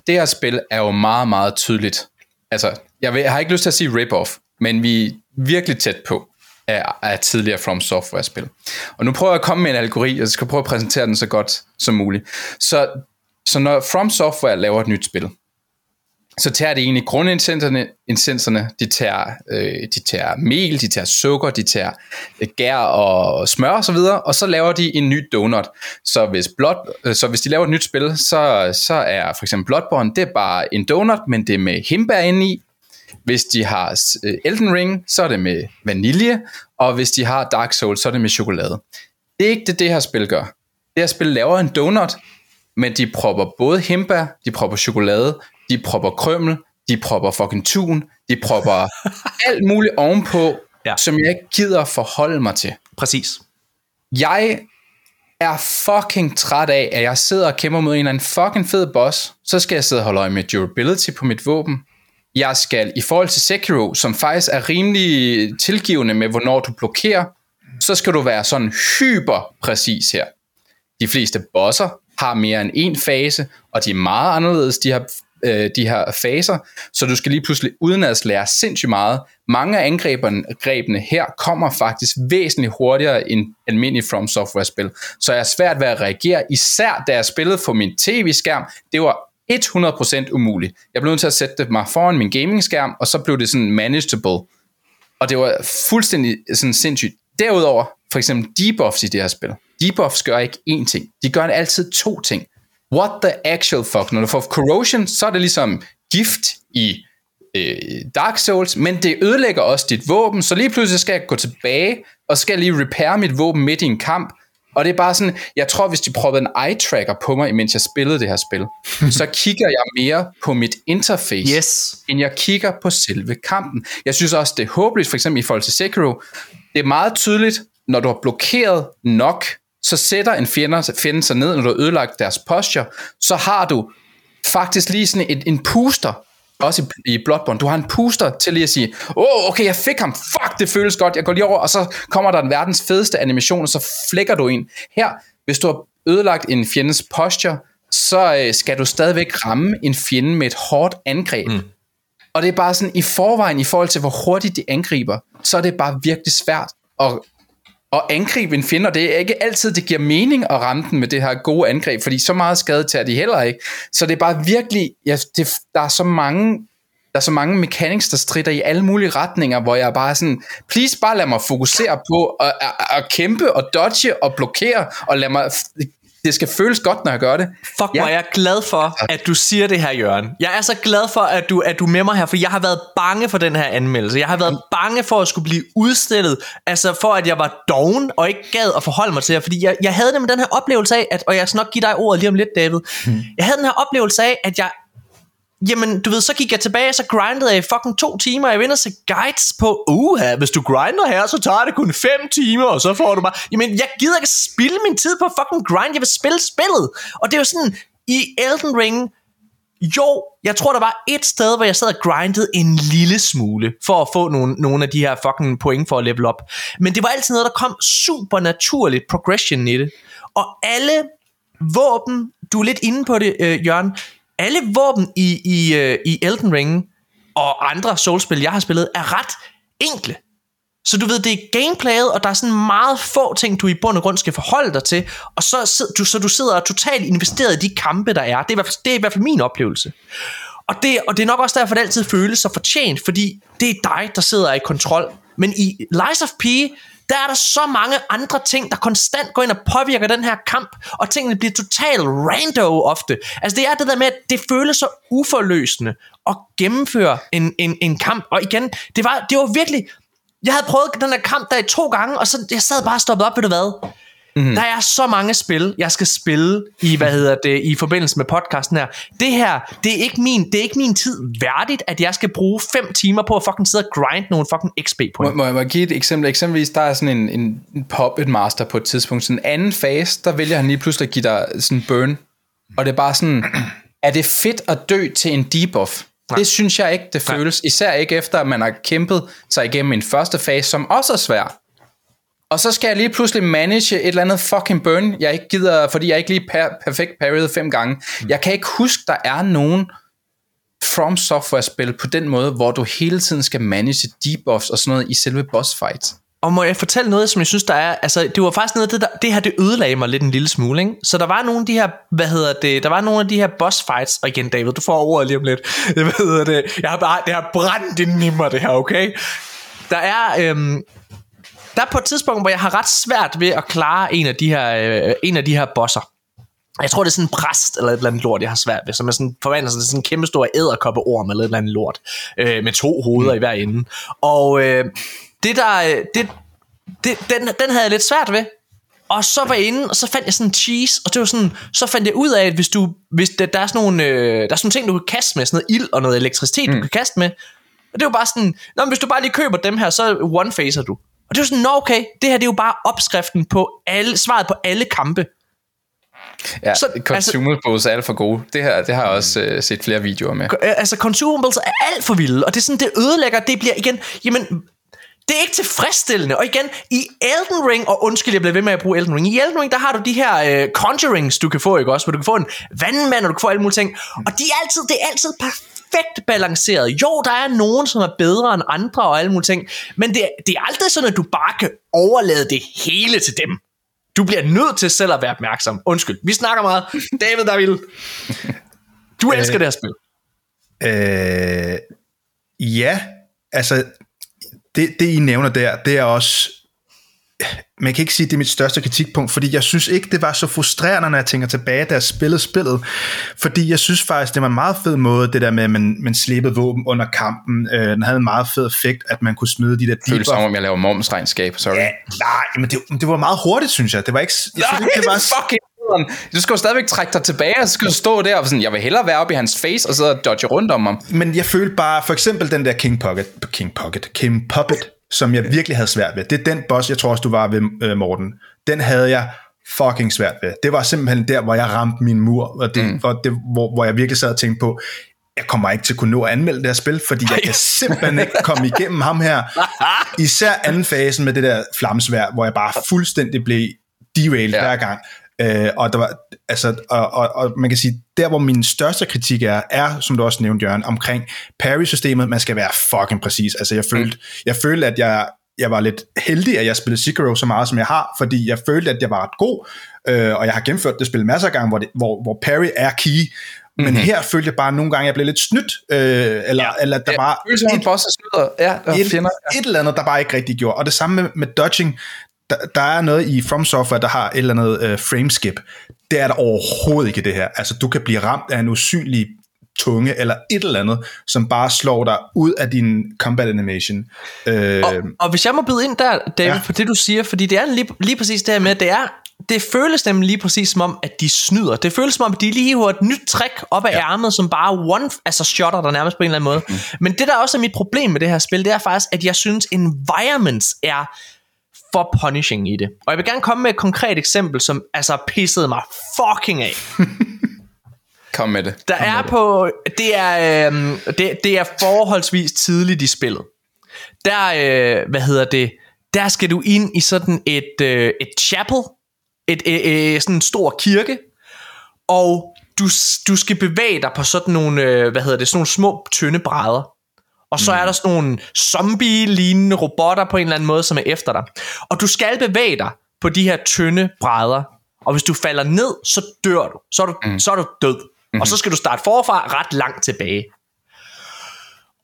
det her spil er jo meget, meget tydeligt. Altså, jeg, vil, jeg har ikke lyst til at sige rip-off, men vi er virkelig tæt på af, af tidligere From Software-spil. Og nu prøver jeg at komme med en algori, og jeg skal prøve at præsentere den så godt som muligt. Så, så når From Software laver et nyt spil, så tager de egentlig grundindsenserne, insenserne, de tager, øh, de tager mel, de tager sukker, de tager øh, gær og smør og så videre, og så laver de en ny donut. Så hvis, Blood, øh, så hvis de laver et nyt spil, så, så er for eksempel Bloodborne, det er bare en donut, men det er med himbær inde i. Hvis de har øh, Elden Ring, så er det med vanilje, og hvis de har Dark Souls, så er det med chokolade. Det er ikke det, det her spil gør. Det her spil laver en donut, men de propper både himbær, de propper chokolade, de propper krømmel, de propper fucking tun, de propper (laughs) alt muligt ovenpå,
Ja.
som jeg ikke gider forholde mig til.
Præcis.
Jeg er fucking træt af, at jeg sidder og kæmper mod en eller anden fucking fed boss. Så skal jeg sidde og holde øje med durability på mit våben. Jeg skal, i forhold til Sekiro, som faktisk er rimelig tilgivende med, hvornår du blokerer, så skal du være sådan hyper præcis her. De fleste bosser har mere end en fase, og de er meget anderledes, de her, øh, de her faser, så du skal lige pludselig uden at lære sindssygt meget. Mange af angrebene her kommer faktisk væsentligt hurtigere end almindelige From Software-spil, så jeg er svært ved at reagere, især da jeg spillede på min tv-skærm. Det var 100% umuligt. Jeg blev nødt til at sætte mig foran min gaming-skærm, og så blev det sådan manageable. Og det var fuldstændig sådan sindssygt. Derudover, for eksempel debuffs i det her spil. Debuffs gør ikke én ting. De gør altid to ting. What the actual fuck? Når du får corrosion, så er det ligesom gift i øh, Dark Souls, men det ødelægger også dit våben, så lige pludselig skal jeg gå tilbage, og skal lige repair mit våben midt i en kamp, og det er bare sådan, jeg tror, hvis de prøvede en eye tracker på mig, mens jeg spillede det her spil, (laughs) så kigger jeg mere på mit interface,
Yes.
end jeg kigger på selve kampen. Jeg synes også, det er håbløst, for eksempel i forhold til Sekiro. Det er meget tydeligt, når du har blokeret nok, så sætter en fjende, fjende sig ned, når du har ødelagt deres posture, så har du faktisk lige sådan en, en puster, også i, i Bloodborne, du har en puster til lige at sige, åh, oh, okay, jeg fik ham, fuck, det føles godt, jeg går lige over, og så kommer der den verdens fedeste animation, og så flækker du en. Her, hvis du har ødelagt en fjendes posture, så øh, skal du stadigvæk ramme en fjende med et hårdt angreb. Mm. Og det er bare sådan, i forvejen, i forhold til hvor hurtigt de angriber, så er det bare virkelig svært at, at angribe en fjende, og det er ikke altid, det giver mening at ramme den med det her gode angreb, fordi så meget skade tager de heller ikke. Så det er bare virkelig, ja, det, der er så mange der er så mange mechanics, der strider i alle mulige retninger, hvor jeg bare er sådan, please bare lad mig fokusere på at, at, at kæmpe og dodge og blokere, og lad mig, det skal føles godt, når jeg gør det.
Fuck, hvor
Ja.
er jeg glad for, at du siger det her, Jørgen. Jeg er så glad for, at du, at du er med mig her, for jeg har været bange for den her anmeldelse. Jeg har været bange for at skulle blive udstillet, altså for at jeg var doven og ikke gad at forholde mig til jer, fordi jeg, jeg havde nemlig den her oplevelse af, at, og jeg skal nok give dig ordet lige om lidt, David. Jeg havde den her oplevelse af, at jeg Jamen, du ved, så gik jeg tilbage, så grindede jeg i fucking to timer. Jeg vinder så guides på, uha, hvis du grinder her, så tager det kun fem timer, og så får du bare... Jamen, jeg gider ikke spilde min tid på fucking grind. Jeg vil spille spillet. Og det er jo sådan, i Elden Ring, jo, jeg tror, der var et sted, hvor jeg sad og grindede en lille smule, for at få nogle, nogle af de her fucking point for at level op. Men det var altid noget, der kom super naturligt progression i det. Og alle våben, du er lidt inde på det, øh, Jørgen, alle våben i, i, øh, i Elden Ring og andre Souls-spil, jeg har spillet, er ret enkle. Så du ved, det er gameplayet, og der er sådan meget få ting, du i bund og grund skal forholde dig til, og så, sid- du, så du sidder totalt investeret i de kampe, der er. Det er, i hvert fald- det er i hvert fald min oplevelse. Og det, og det er nok også derfor, det altid føles så fortjent, fordi det er dig, der sidder i kontrol. Men i Lies of P, der er der så mange andre ting, der konstant går ind og påvirker den her kamp, og tingene bliver totalt rando ofte. Altså det er det der med, at det føles så uforløsende at gennemføre en, en, en kamp. Og igen, det var, det var virkelig... Jeg havde prøvet den her kamp der i to gange, og så jeg sad bare og stoppede op, ved du hvad? Mm. Der er så mange spil, jeg skal spille i, hvad hedder det, i forbindelse med podcasten her. Det her, det er ikke min, det er ikke min tid værdigt, at jeg skal bruge 5 timer på at fucking sidde og grind nogle fucking XP
Må,
point.
må jeg må give et eksempel? Eksempelvis, der er sådan en, en, puppet master på et tidspunkt. Sådan en anden fase, der vælger han lige pludselig at give dig sådan burn. Og det er bare sådan, (clears throat) er det fedt at dø til en debuff? Nej. Det synes jeg ikke, det føles. Især ikke efter, at man har kæmpet sig igennem en første fase, som også er svær. Og så skal jeg lige pludselig manage et eller andet fucking burn, jeg ikke gider, fordi jeg ikke lige per- perfekt parried fem gange. Jeg kan ikke huske, der er nogen From Software-spil på den måde, hvor du hele tiden skal manage debuffs og sådan noget i selve boss fights.
Og må jeg fortælle noget, som jeg synes, der er... Altså, det var faktisk noget af det, der, det her, det ødelagde mig lidt en lille smule, ikke? Så der var nogle af de her, hvad hedder det, der var nogle af de her boss fights, og igen, David, du får ordet lige om lidt. Hvad hedder det? Jeg har bare, det har brændt ind i mig, det her, okay? Der er, øhm, der er på et tidspunkt, hvor jeg har ret svært ved at klare en af de her, øh, en af de her bosser. Jeg tror, det er sådan en præst eller et eller andet lort, jeg har svært ved, som er sådan, forvandler sig til sådan en kæmpe stor æderkoppeorm eller et eller andet lort, øh, med to hoveder mm. i hver ende. Og øh, det der, øh, det, det, den, den havde jeg lidt svært ved. Og så var jeg inde, og så fandt jeg sådan en cheese, og det var sådan, så fandt jeg ud af, at hvis du, hvis der, der er sådan nogle, øh, der er sådan nogle ting, du kan kaste med, sådan noget ild og noget elektricitet, mm. du kan kaste med. Og det var bare sådan, Nå, men hvis du bare lige køber dem her, så one-facer du. Og det er jo sådan, nå okay, det her det er jo bare opskriften på alle, svaret på alle kampe.
Ja,
Så,
så, consumables er alt for gode. Det, her, det har jeg også øh, set flere videoer med.
Øh, Altså, consumables er alt for vilde, og det er sådan, det ødelægger, det bliver igen, jamen, det er ikke tilfredsstillende. Og igen, i Elden Ring, og undskyld, jeg bliver ved med at bruge Elden Ring, i Elden Ring, der har du de her øh, conjurings, du kan få, ikke også? Hvor du kan få en vandmand, og du kan få alle mulige ting. Og de er altid, det er altid perfekt balanceret. Jo, der er nogen, som er bedre end andre, og alle mulige ting. Men det, det er aldrig sådan, at du bare kan overlade det hele til dem. Du bliver nødt til selv at være opmærksom. Undskyld, vi snakker meget. (laughs) David, der vil. Du elsker det her spil.
Øh, ja, altså, det, det I nævner der, det er også, man kan ikke sige, at det er mit største kritikpunkt, fordi jeg synes ikke, det var så frustrerende, når jeg tænker tilbage, da jeg spillede spillet, fordi jeg synes faktisk, det var en meget fed måde, det der med, at man, man slæbede våben under kampen, øh, den havde en meget fed effekt, at man kunne smide de der
Det føles som om, jeg laver momsregnskab, sorry.
Ja, nej, men det, det var meget hurtigt, synes jeg. Det var ikke, jeg synes, ikke, det var, (laughs)
fucking nederen. Du skal jo stadigvæk trække dig tilbage, og så skal du stå der og sådan, jeg vil hellere være oppe i hans face, og så dodge rundt om ham.
Men jeg følte bare, for eksempel den der King Pocket, King Pocket, King Puppet, som jeg virkelig havde svært ved. Det er den boss, jeg tror også, du var ved, øh, Morten. Den havde jeg fucking svært ved. Det var simpelthen der, hvor jeg ramte min mur, og det, mm. og det, hvor, hvor jeg virkelig sad og tænkte på, jeg kommer ikke til at kunne nå at anmelde det her spil, fordi jeg kan simpelthen ikke komme igennem ham her. (laughs) Især anden fasen med det der flamsvær, hvor jeg bare fuldstændig blev derailed ja. hver gang. Øh, og, der var, altså, og, og, og man kan sige, der hvor min største kritik er, er, som du også nævnte, Jørgen, omkring parry-systemet, man skal være fucking præcis. Altså jeg følte, mm. jeg følte at jeg, jeg var lidt heldig, at jeg spillede Sekiro så meget, som jeg har, fordi jeg følte, at jeg var ret god, øh, og jeg har gennemført det spil masser af gange, hvor, det, hvor, hvor parry er key, men mm-hmm. her følte jeg bare nogle gange, at jeg blev lidt snydt, øh, eller, ja. eller der
Ja,
var et,
boss er snyder. Ja,
et,
fjender.
et eller andet, der bare ikke rigtig gjorde. Og det samme med, med dodging, der, der er noget i From Software, der har et eller andet øh, frameskip. Det er der overhovedet ikke det her. Altså, du kan blive ramt af en usynlig tunge, eller et eller andet, som bare slår dig ud af din combat animation. Øh,
Og, og hvis jeg må byde ind der, David,
Ja.
ja. på det du siger, fordi det er lige, lige præcis det her med, at det er, det føles nemlig lige præcis som om, at de snyder. Det føles som om, at de lige har et nyt trick op af ja. ærmet, som bare one, altså shotter der nærmest på en eller anden måde. Mm. Men det der også er mit problem med det her spil, det er faktisk, at jeg synes, environments er for punishing i det. Og jeg vil gerne komme med et konkret eksempel, som altså pissede mig fucking af. (laughs)
Kom med det.
Der er på, det er, øh, det, det er forholdsvis tidligt i spillet. Der, øh, hvad hedder det, der skal du ind i sådan et, øh, et chapel, et, øh, øh, sådan en stor kirke, og du, du skal bevæge dig på sådan nogle, øh, hvad hedder det, sådan nogle små tynde brædder. Og så er der sådan nogle zombie-lignende robotter på en eller anden måde, som er efter dig. Og du skal bevæge dig på de her tynde brædder. Og hvis du falder ned, så dør du. Så er du, mm. så er du død. Mm-hmm. Og så skal du starte forfra ret langt tilbage.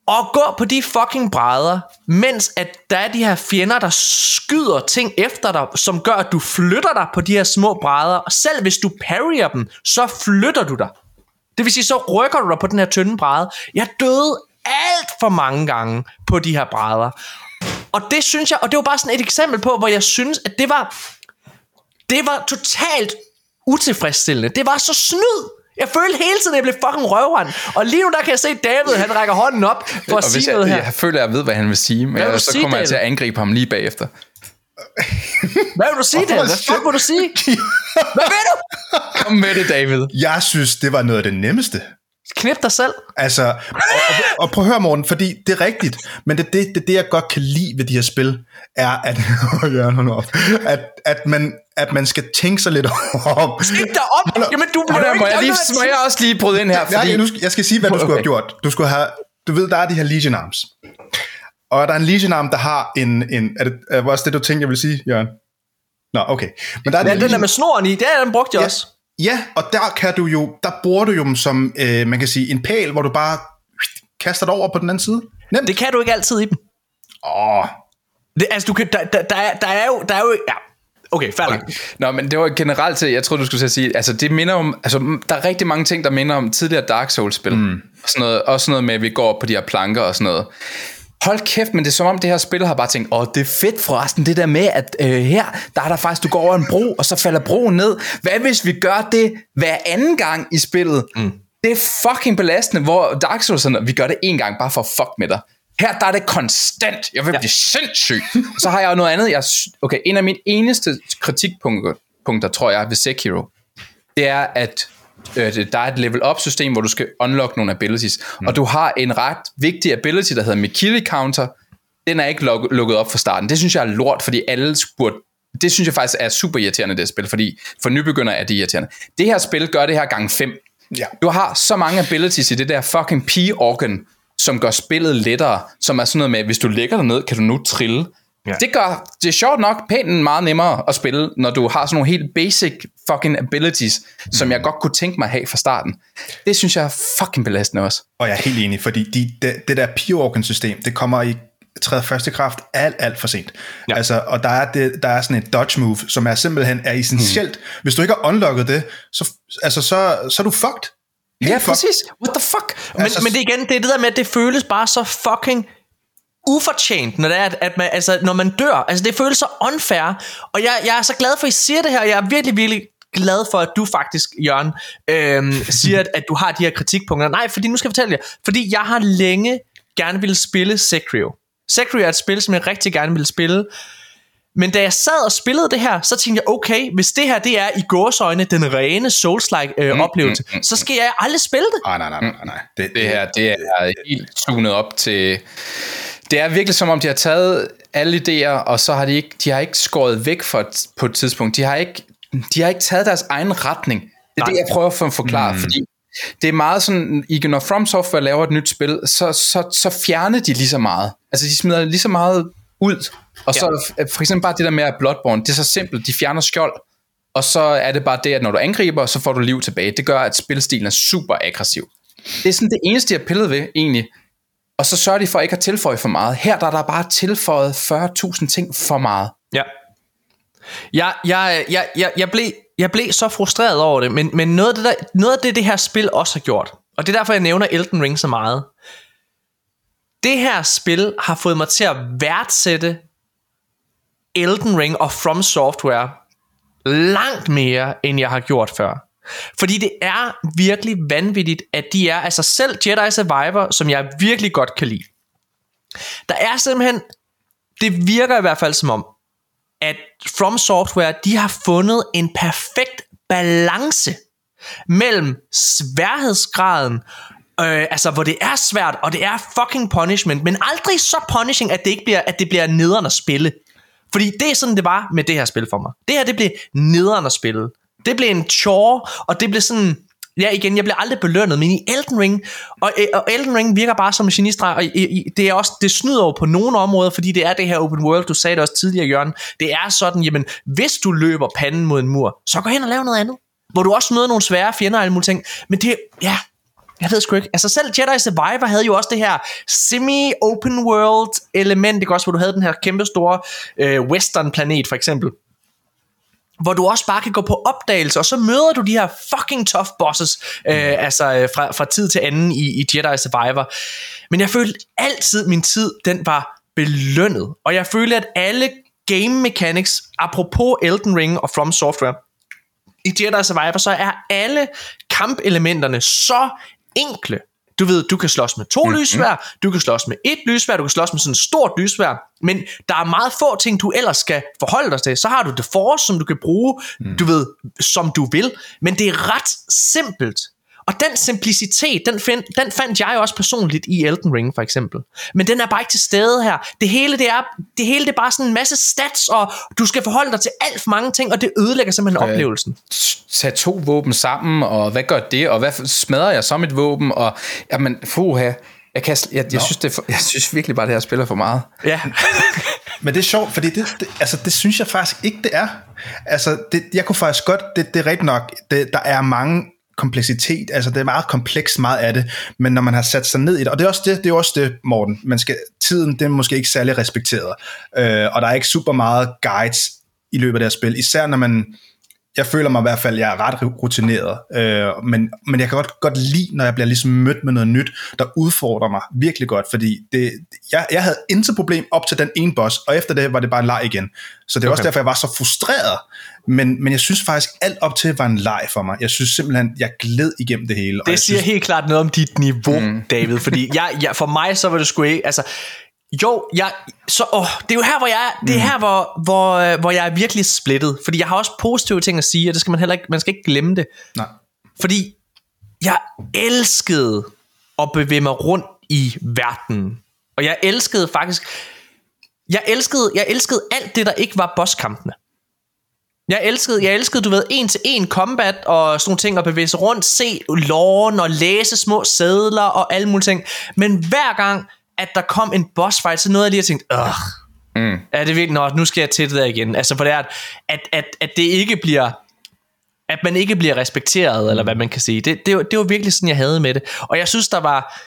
Og gå på de fucking brædder, mens at der er de her fjender, der skyder ting efter dig, som gør, at du flytter dig på de her små brædder. Og selv hvis du parryer dem, så flytter du dig. Det vil sige, så rykker du dig på den her tynde bræde. Jeg døde alt for mange gange på de her brædder. Og det synes jeg, og det var bare sådan et eksempel på, hvor jeg synes, at det var, det var totalt utilfredsstillende. Det var så snyd. Jeg følte hele tiden, at jeg blev fucking røvrand. Og lige nu der kan jeg se David, han rækker hånden op for at
og hvis
sige
jeg,
noget her.
jeg føler, at jeg ved, hvad han vil sige, men jeg, så
sige,
kommer jeg
David?
til at angribe ham lige bagefter.
Hvad vil du sige, David? Hvad fuck vil du sige? Hvad vil du?
Kom med det, David.
jeg synes, det var noget af det nemmeste.
Knip dig selv.
Altså, og, og, og prøv at høre, Morten, fordi det er rigtigt, men det, det, det, det jeg godt kan lide ved de her spil, er, at, (laughs) Jørgen, op, at, at, man, at man skal tænke sig lidt om.
Knip dig op. Jamen, du bliver
må jeg, lige, må jeg også lige bryde ind her, fordi...
Ja, nu skal, jeg skal sige, hvad du skulle have
Okay.
gjort. Du skulle have, du ved, der er de her Legion Arms. Og der er en Legion Arm, der har en, en er det er også det, du tænkte, jeg vil sige, Jørgen? Nå, okay. Men der er
Ja,
en
den der med snoren i, det er den brugte jeg
Ja.
også.
Ja, og der kan du jo, der bruger du jo dem som, øh, man kan sige, en pæl, hvor du bare kaster det over på den anden side. Nemt.
Det kan du ikke altid i dem.
Åh,
Det, altså, du kan, der, der, der, er, der er jo, der er jo, ja. Okay, færdig. Okay.
Nå, men det var generelt til, jeg tror du skulle til at sige, altså det minder om, altså der er rigtig mange ting, der minder om tidligere Dark Souls-spil. Mm. Og sådan noget, også noget med, at vi går op på de her planker og sådan noget. Hold kæft, men det er som om det her spil har bare tænkt, åh, det er fedt forresten, det der med, at øh, her, der er der faktisk, du går over en bro, og så falder broen ned. Hvad hvis vi gør det hver anden gang i spillet? Mm. Det er fucking belastende, hvor Dark Souls er sådan, vi gør det en gang, bare for fuck med dig. Her der er det konstant. Jeg vil blive sindssyg. Så har jeg jo noget andet. Jeg, okay, en af mine eneste kritikpunkter, punkter, tror jeg, ved Sekiro, det er, at øh, der er et level up system, hvor du skal unlock nogle abilities, mm. og du har en ret vigtig ability, der hedder Mikili Counter. Den er ikke luk- lukket op fra starten. Det synes jeg er lort, fordi alle burde det synes jeg faktisk er super irriterende, det her spil, fordi for nybegynder er det irriterende. Det her spil gør det her gang 5.
Ja.
Du har så mange abilities i det der fucking P-organ, som gør spillet lettere, som er sådan noget med, at hvis du lægger dig ned, kan du nu trille. Ja. Det gør, det er sjovt nok pænt meget nemmere at spille, når du har sådan nogle helt basic fucking abilities, mm. som jeg godt kunne tænke mig at have fra starten. Det synes jeg er fucking belastende også.
Og jeg er helt enig, fordi de, det, det der P-Organ-system, det kommer i træder første kraft alt, alt for sent. Ja. Altså, og der er, det, der er sådan et dodge move, som er simpelthen er essentielt. Mm. Hvis du ikke har unlocket det, så, altså, så, så er du fucked. Helt
Ja,
fucked.
præcis. What the fuck?
Men,
Altså-
men det igen, det er det der med, at det føles bare så fucking ufortjent, når det er, at, at man, altså, når man dør. Altså, det føles så unfair. Og jeg, jeg er så glad for, at I siger det her. Jeg er virkelig, virkelig glad for, at du faktisk, Jørgen, øhm, (laughs) siger, at, at du har de her kritikpunkter. Nej, fordi nu skal jeg fortælle jer. Fordi jeg har længe gerne ville spille Sekiro. Sekiro er et spil, som jeg rigtig gerne ville spille. Men da jeg sad og spillede det her, så tænkte jeg, okay, hvis det her det er i gåsøjne den rene Souls-like øh, mm, oplevelse, mm, mm, så skal jeg aldrig spille det.
Nej, nej, nej, nej, nej. Det,
Det her, det er helt tunet op til... Det er virkelig som om, de har taget alle idéer, og så har de ikke, de har ikke skåret væk for et, på et tidspunkt. De har ikke, de har ikke taget deres egen retning. Det er
Nej.
det, jeg prøver at forklare, mm. fordi det er meget sådan, I- når From Software laver et nyt spil, så, så, så fjerner de lige så meget. Altså, de smider lige så meget ud. Og så ja. for eksempel bare det der med at Bloodborne, det er så simpelt, de fjerner skjold, og så er det bare det, at når du angriber, så får du liv tilbage. Det gør, at spilstilen er super aggressiv. Det er sådan det eneste, jeg pillede ved, egentlig. Og så sørger de for ikke at tilføje for meget. Her der er der bare tilføjet 40.000 ting for meget.
Ja. Jeg, jeg, jeg, jeg, jeg, blev, jeg blev så frustreret over det, men, men noget, af det der, noget af det, det her spil også har gjort, og det er derfor, jeg nævner Elden Ring så meget, det her spil har fået mig til at værdsætte Elden Ring og From Software langt mere, end jeg har gjort før. Fordi det er virkelig vanvittigt, at de er, altså selv Jedi Survivor, som jeg virkelig godt kan lide. Der er simpelthen, det virker i hvert fald som om, at From Software, de har fundet en perfekt balance mellem sværhedsgraden, øh, altså hvor det er svært, og det er fucking punishment, men aldrig så punishing, at det ikke bliver, at det bliver nederen at spille. Fordi det er sådan, det var med det her spil for mig. Det her, det blev nederen at spille. Det blev en chore, og det blev sådan... Ja, igen, jeg blev aldrig belønnet, men i Elden Ring, og, øh, og Elden Ring virker bare som en genistreg, og i, i, det er også, det snyder over på nogle områder, fordi det er det her open world, du sagde det også tidligere, Jørgen, det er sådan, jamen, hvis du løber panden mod en mur, så gå hen og lav noget andet, hvor du også møder nogle svære fjender og alle mulige ting, men det, ja, jeg ved sgu ikke. Altså selv Jedi Survivor havde jo også det her semi-open world element, ikke også, hvor du havde den her kæmpe store øh, western planet for eksempel. Hvor du også bare kan gå på opdagelse, og så møder du de her fucking tough bosses, øh, altså øh, fra, fra tid til anden i, i Jedi Survivor. Men jeg følte altid, min tid, den var belønnet. Og jeg følte, at alle game mechanics, apropos Elden Ring og From Software, i Jedi Survivor, så er alle kampelementerne så enkle. Du ved, du kan slås med to mm-hmm. lysvær, du kan slås med et lysvær, du kan slås med sådan et stort lysvær, men der er meget få ting, du ellers skal forholde dig til. Så har du det force, som du kan bruge, mm. du ved, som du vil, men det er ret simpelt. Og den simplicitet, den, find, den fandt jeg også personligt i Elden Ring for eksempel. Men den er bare ikke til stede her. Det hele, det er, det hele det er bare sådan en masse stats, og du skal forholde dig til alt for mange ting, og det ødelægger simpelthen
Øh,
oplevelsen.
Tag to våben sammen, og hvad gør det, og hvad smadrer jeg som et våben, og jamen, fuha, jeg, kan, jeg, jeg, synes, det for, jeg synes virkelig bare, det her spiller for meget.
Ja. (laughs)
Men det er sjovt, fordi det, det, altså, det synes jeg faktisk ikke, det er. Altså, det, jeg kunne faktisk godt, det, det er rigtigt nok, det, der er mange kompleksitet, altså det er meget komplekst meget af det, men når man har sat sig ned i det, og det er også det, det er også det, Morten, man skal, tiden, det er måske ikke særlig respekteret, øh, og der er ikke super meget guides i løbet af det her spil, især når man, jeg føler mig i hvert fald, jeg er ret rutineret, øh, men, men jeg kan godt, godt lide, når jeg bliver ligesom mødt med noget nyt, der udfordrer mig virkelig godt, fordi det, jeg, jeg havde intet problem op til den ene boss, og efter det var det bare en leg igen. Så det er okay. også derfor, jeg var så frustreret. Men, men jeg synes faktisk, alt op til var en leg for mig. Jeg synes simpelthen, jeg gled igennem det hele.
Det siger
synes,
helt klart noget om dit niveau, mm. David, fordi jeg, jeg, for mig så var det sgu ikke, altså, jo, jeg, så, åh, det er jo her, hvor jeg er, det er her, hvor, hvor, øh, hvor jeg er virkelig splittet. Fordi jeg har også positive ting at sige, og det skal man heller ikke, man skal ikke glemme det.
Nej.
Fordi jeg elskede at bevæge mig rundt i verden. Og jeg elskede faktisk, jeg elskede, jeg elskede alt det, der ikke var bosskampene. Jeg elskede, jeg elskede, du ved, en til en combat og sådan nogle ting, at bevæge sig rundt, se loven og læse små sædler og alle mulige ting. Men hver gang, at der kom en boss fight, så nåede jeg lige at tænke, øh, mm. er det virkelig, Nå, nu skal jeg til det der igen. Altså for det er, at, at, at det ikke bliver, at man ikke bliver respekteret, eller hvad man kan sige. Det, det, det var virkelig sådan, jeg havde med det. Og jeg synes, der var,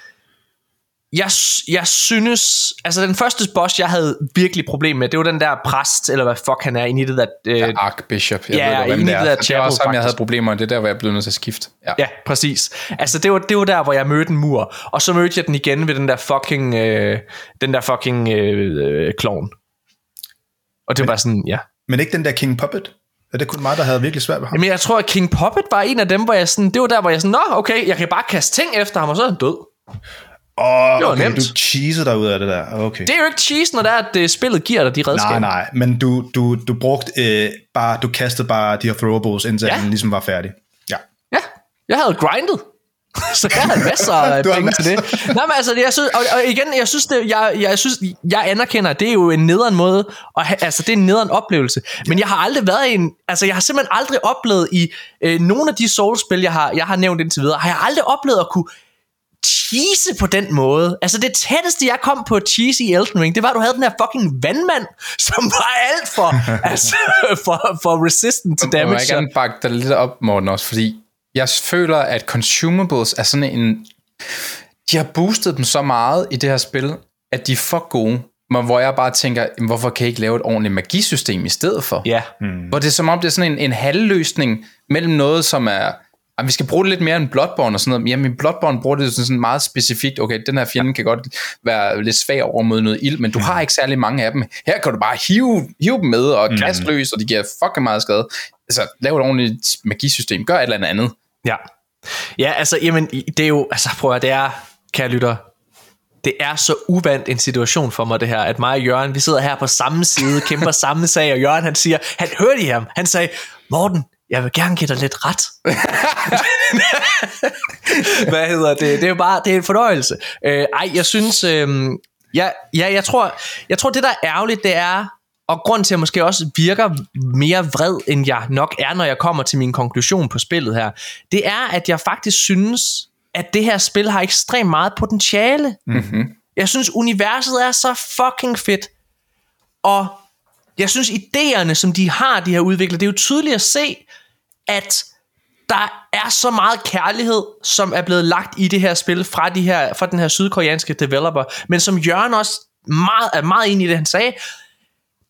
jeg, jeg synes, altså den første boss, jeg havde virkelig problem med, det var den der præst, eller hvad fuck han er, inde i det der... Øh,
ja, Archbishop, jeg
ja,
ved hvem
inde i
det
det der
er. Det var også ham, jeg havde problemer med, det er der, hvor jeg blev nødt til at skifte. Ja.
Ja, præcis. Altså det var, det var der, hvor jeg mødte en mur, og så mødte jeg den igen ved den der fucking, øh, den der fucking øh, øh, klovn. Og det var sådan, ja.
Men ikke den der King Puppet? Er det kun mig, der havde virkelig svært ved ham?
Jamen jeg tror, at King Puppet var en af dem, hvor jeg sådan, det var der, hvor jeg sådan, nå okay, jeg kan bare kaste ting efter ham, og så er han død.
Åh, oh,
det
okay,
nemt.
du cheeser dig ud af det der. Okay.
Det er jo ikke cheese, når det er, at øh, spillet giver dig de redskaber.
Nej, nej, men du, du, du brugte øh, bare, du kastede bare de her throwables, indtil
Ja.
den ligesom var færdig. Ja.
Ja, jeg havde grindet. (laughs) Så jeg havde masser (laughs) af penge til det.
masser. (laughs)
Nej, men altså, jeg synes, og, og igen, jeg synes, det, jeg, jeg, synes, jeg anerkender, at det er jo en nederen måde, og altså, det er en nederen oplevelse. Men jeg har aldrig været i en, altså, jeg har simpelthen aldrig oplevet i øh, nogle af de Souls-spil, jeg har, jeg har nævnt indtil videre, har jeg aldrig oplevet at kunne cheese på den måde. Altså det tætteste, jeg kom på cheese i Elden Ring, det var, at du havde den her fucking vandmand, (laughs) som var alt for, (laughs) altså, for, for resistant til
Må jeg
damage.
gerne bakke dig lidt op, Morten, også, fordi jeg føler, at consumables er sådan en... De har boostet dem så meget i det her spil, at de er for gode. Men hvor jeg bare tænker, "Jamen, hvorfor kan I ikke lave et ordentligt magisystem i stedet for?
Ja.
Mm. Hvor det er som om, det er sådan en, en halvløsning mellem noget, som er... Jamen, vi skal bruge det lidt mere end Bloodborne og sådan noget. Jamen, Bloodborne bruger det sådan, sådan meget specifikt. Okay, den her fjende kan godt være lidt svag over mod noget ild, men du har ikke særlig mange af dem. Her kan du bare hive, hive dem med og kaste løs, og de giver fucking meget skade. Altså, lav et ordentligt magisystem. Gør et eller andet.
Ja. Ja, altså, jamen, det er jo, altså, prøv at det er, kære lytter, det er så uvandt en situation for mig det her, at mig og Jørgen, vi sidder her på samme side, kæmper (laughs) samme sag, og Jørgen han siger, han hørte I ham, han sagde, Morten, jeg vil gerne give dig lidt ret. (laughs) Hvad hedder det? Det er jo bare, det er en fornøjelse. Øh, ej, jeg synes, øh, ja, ja, jeg tror, jeg tror det der er ærgerligt, det er, og grund til at jeg måske også virker mere vred, end jeg nok er, når jeg kommer til min konklusion på spillet her, det er, at jeg faktisk synes, at det her spil har ekstremt meget potentiale. Mm-hmm. Jeg synes, universet er så fucking fedt. Og jeg synes, idéerne, som de har, de her udvikler, det er jo tydeligt at se, at der er så meget kærlighed, som er blevet lagt i det her spil fra, de her, fra den her sydkoreanske developer. Men som Jørgen også meget, er meget enig i det, han sagde,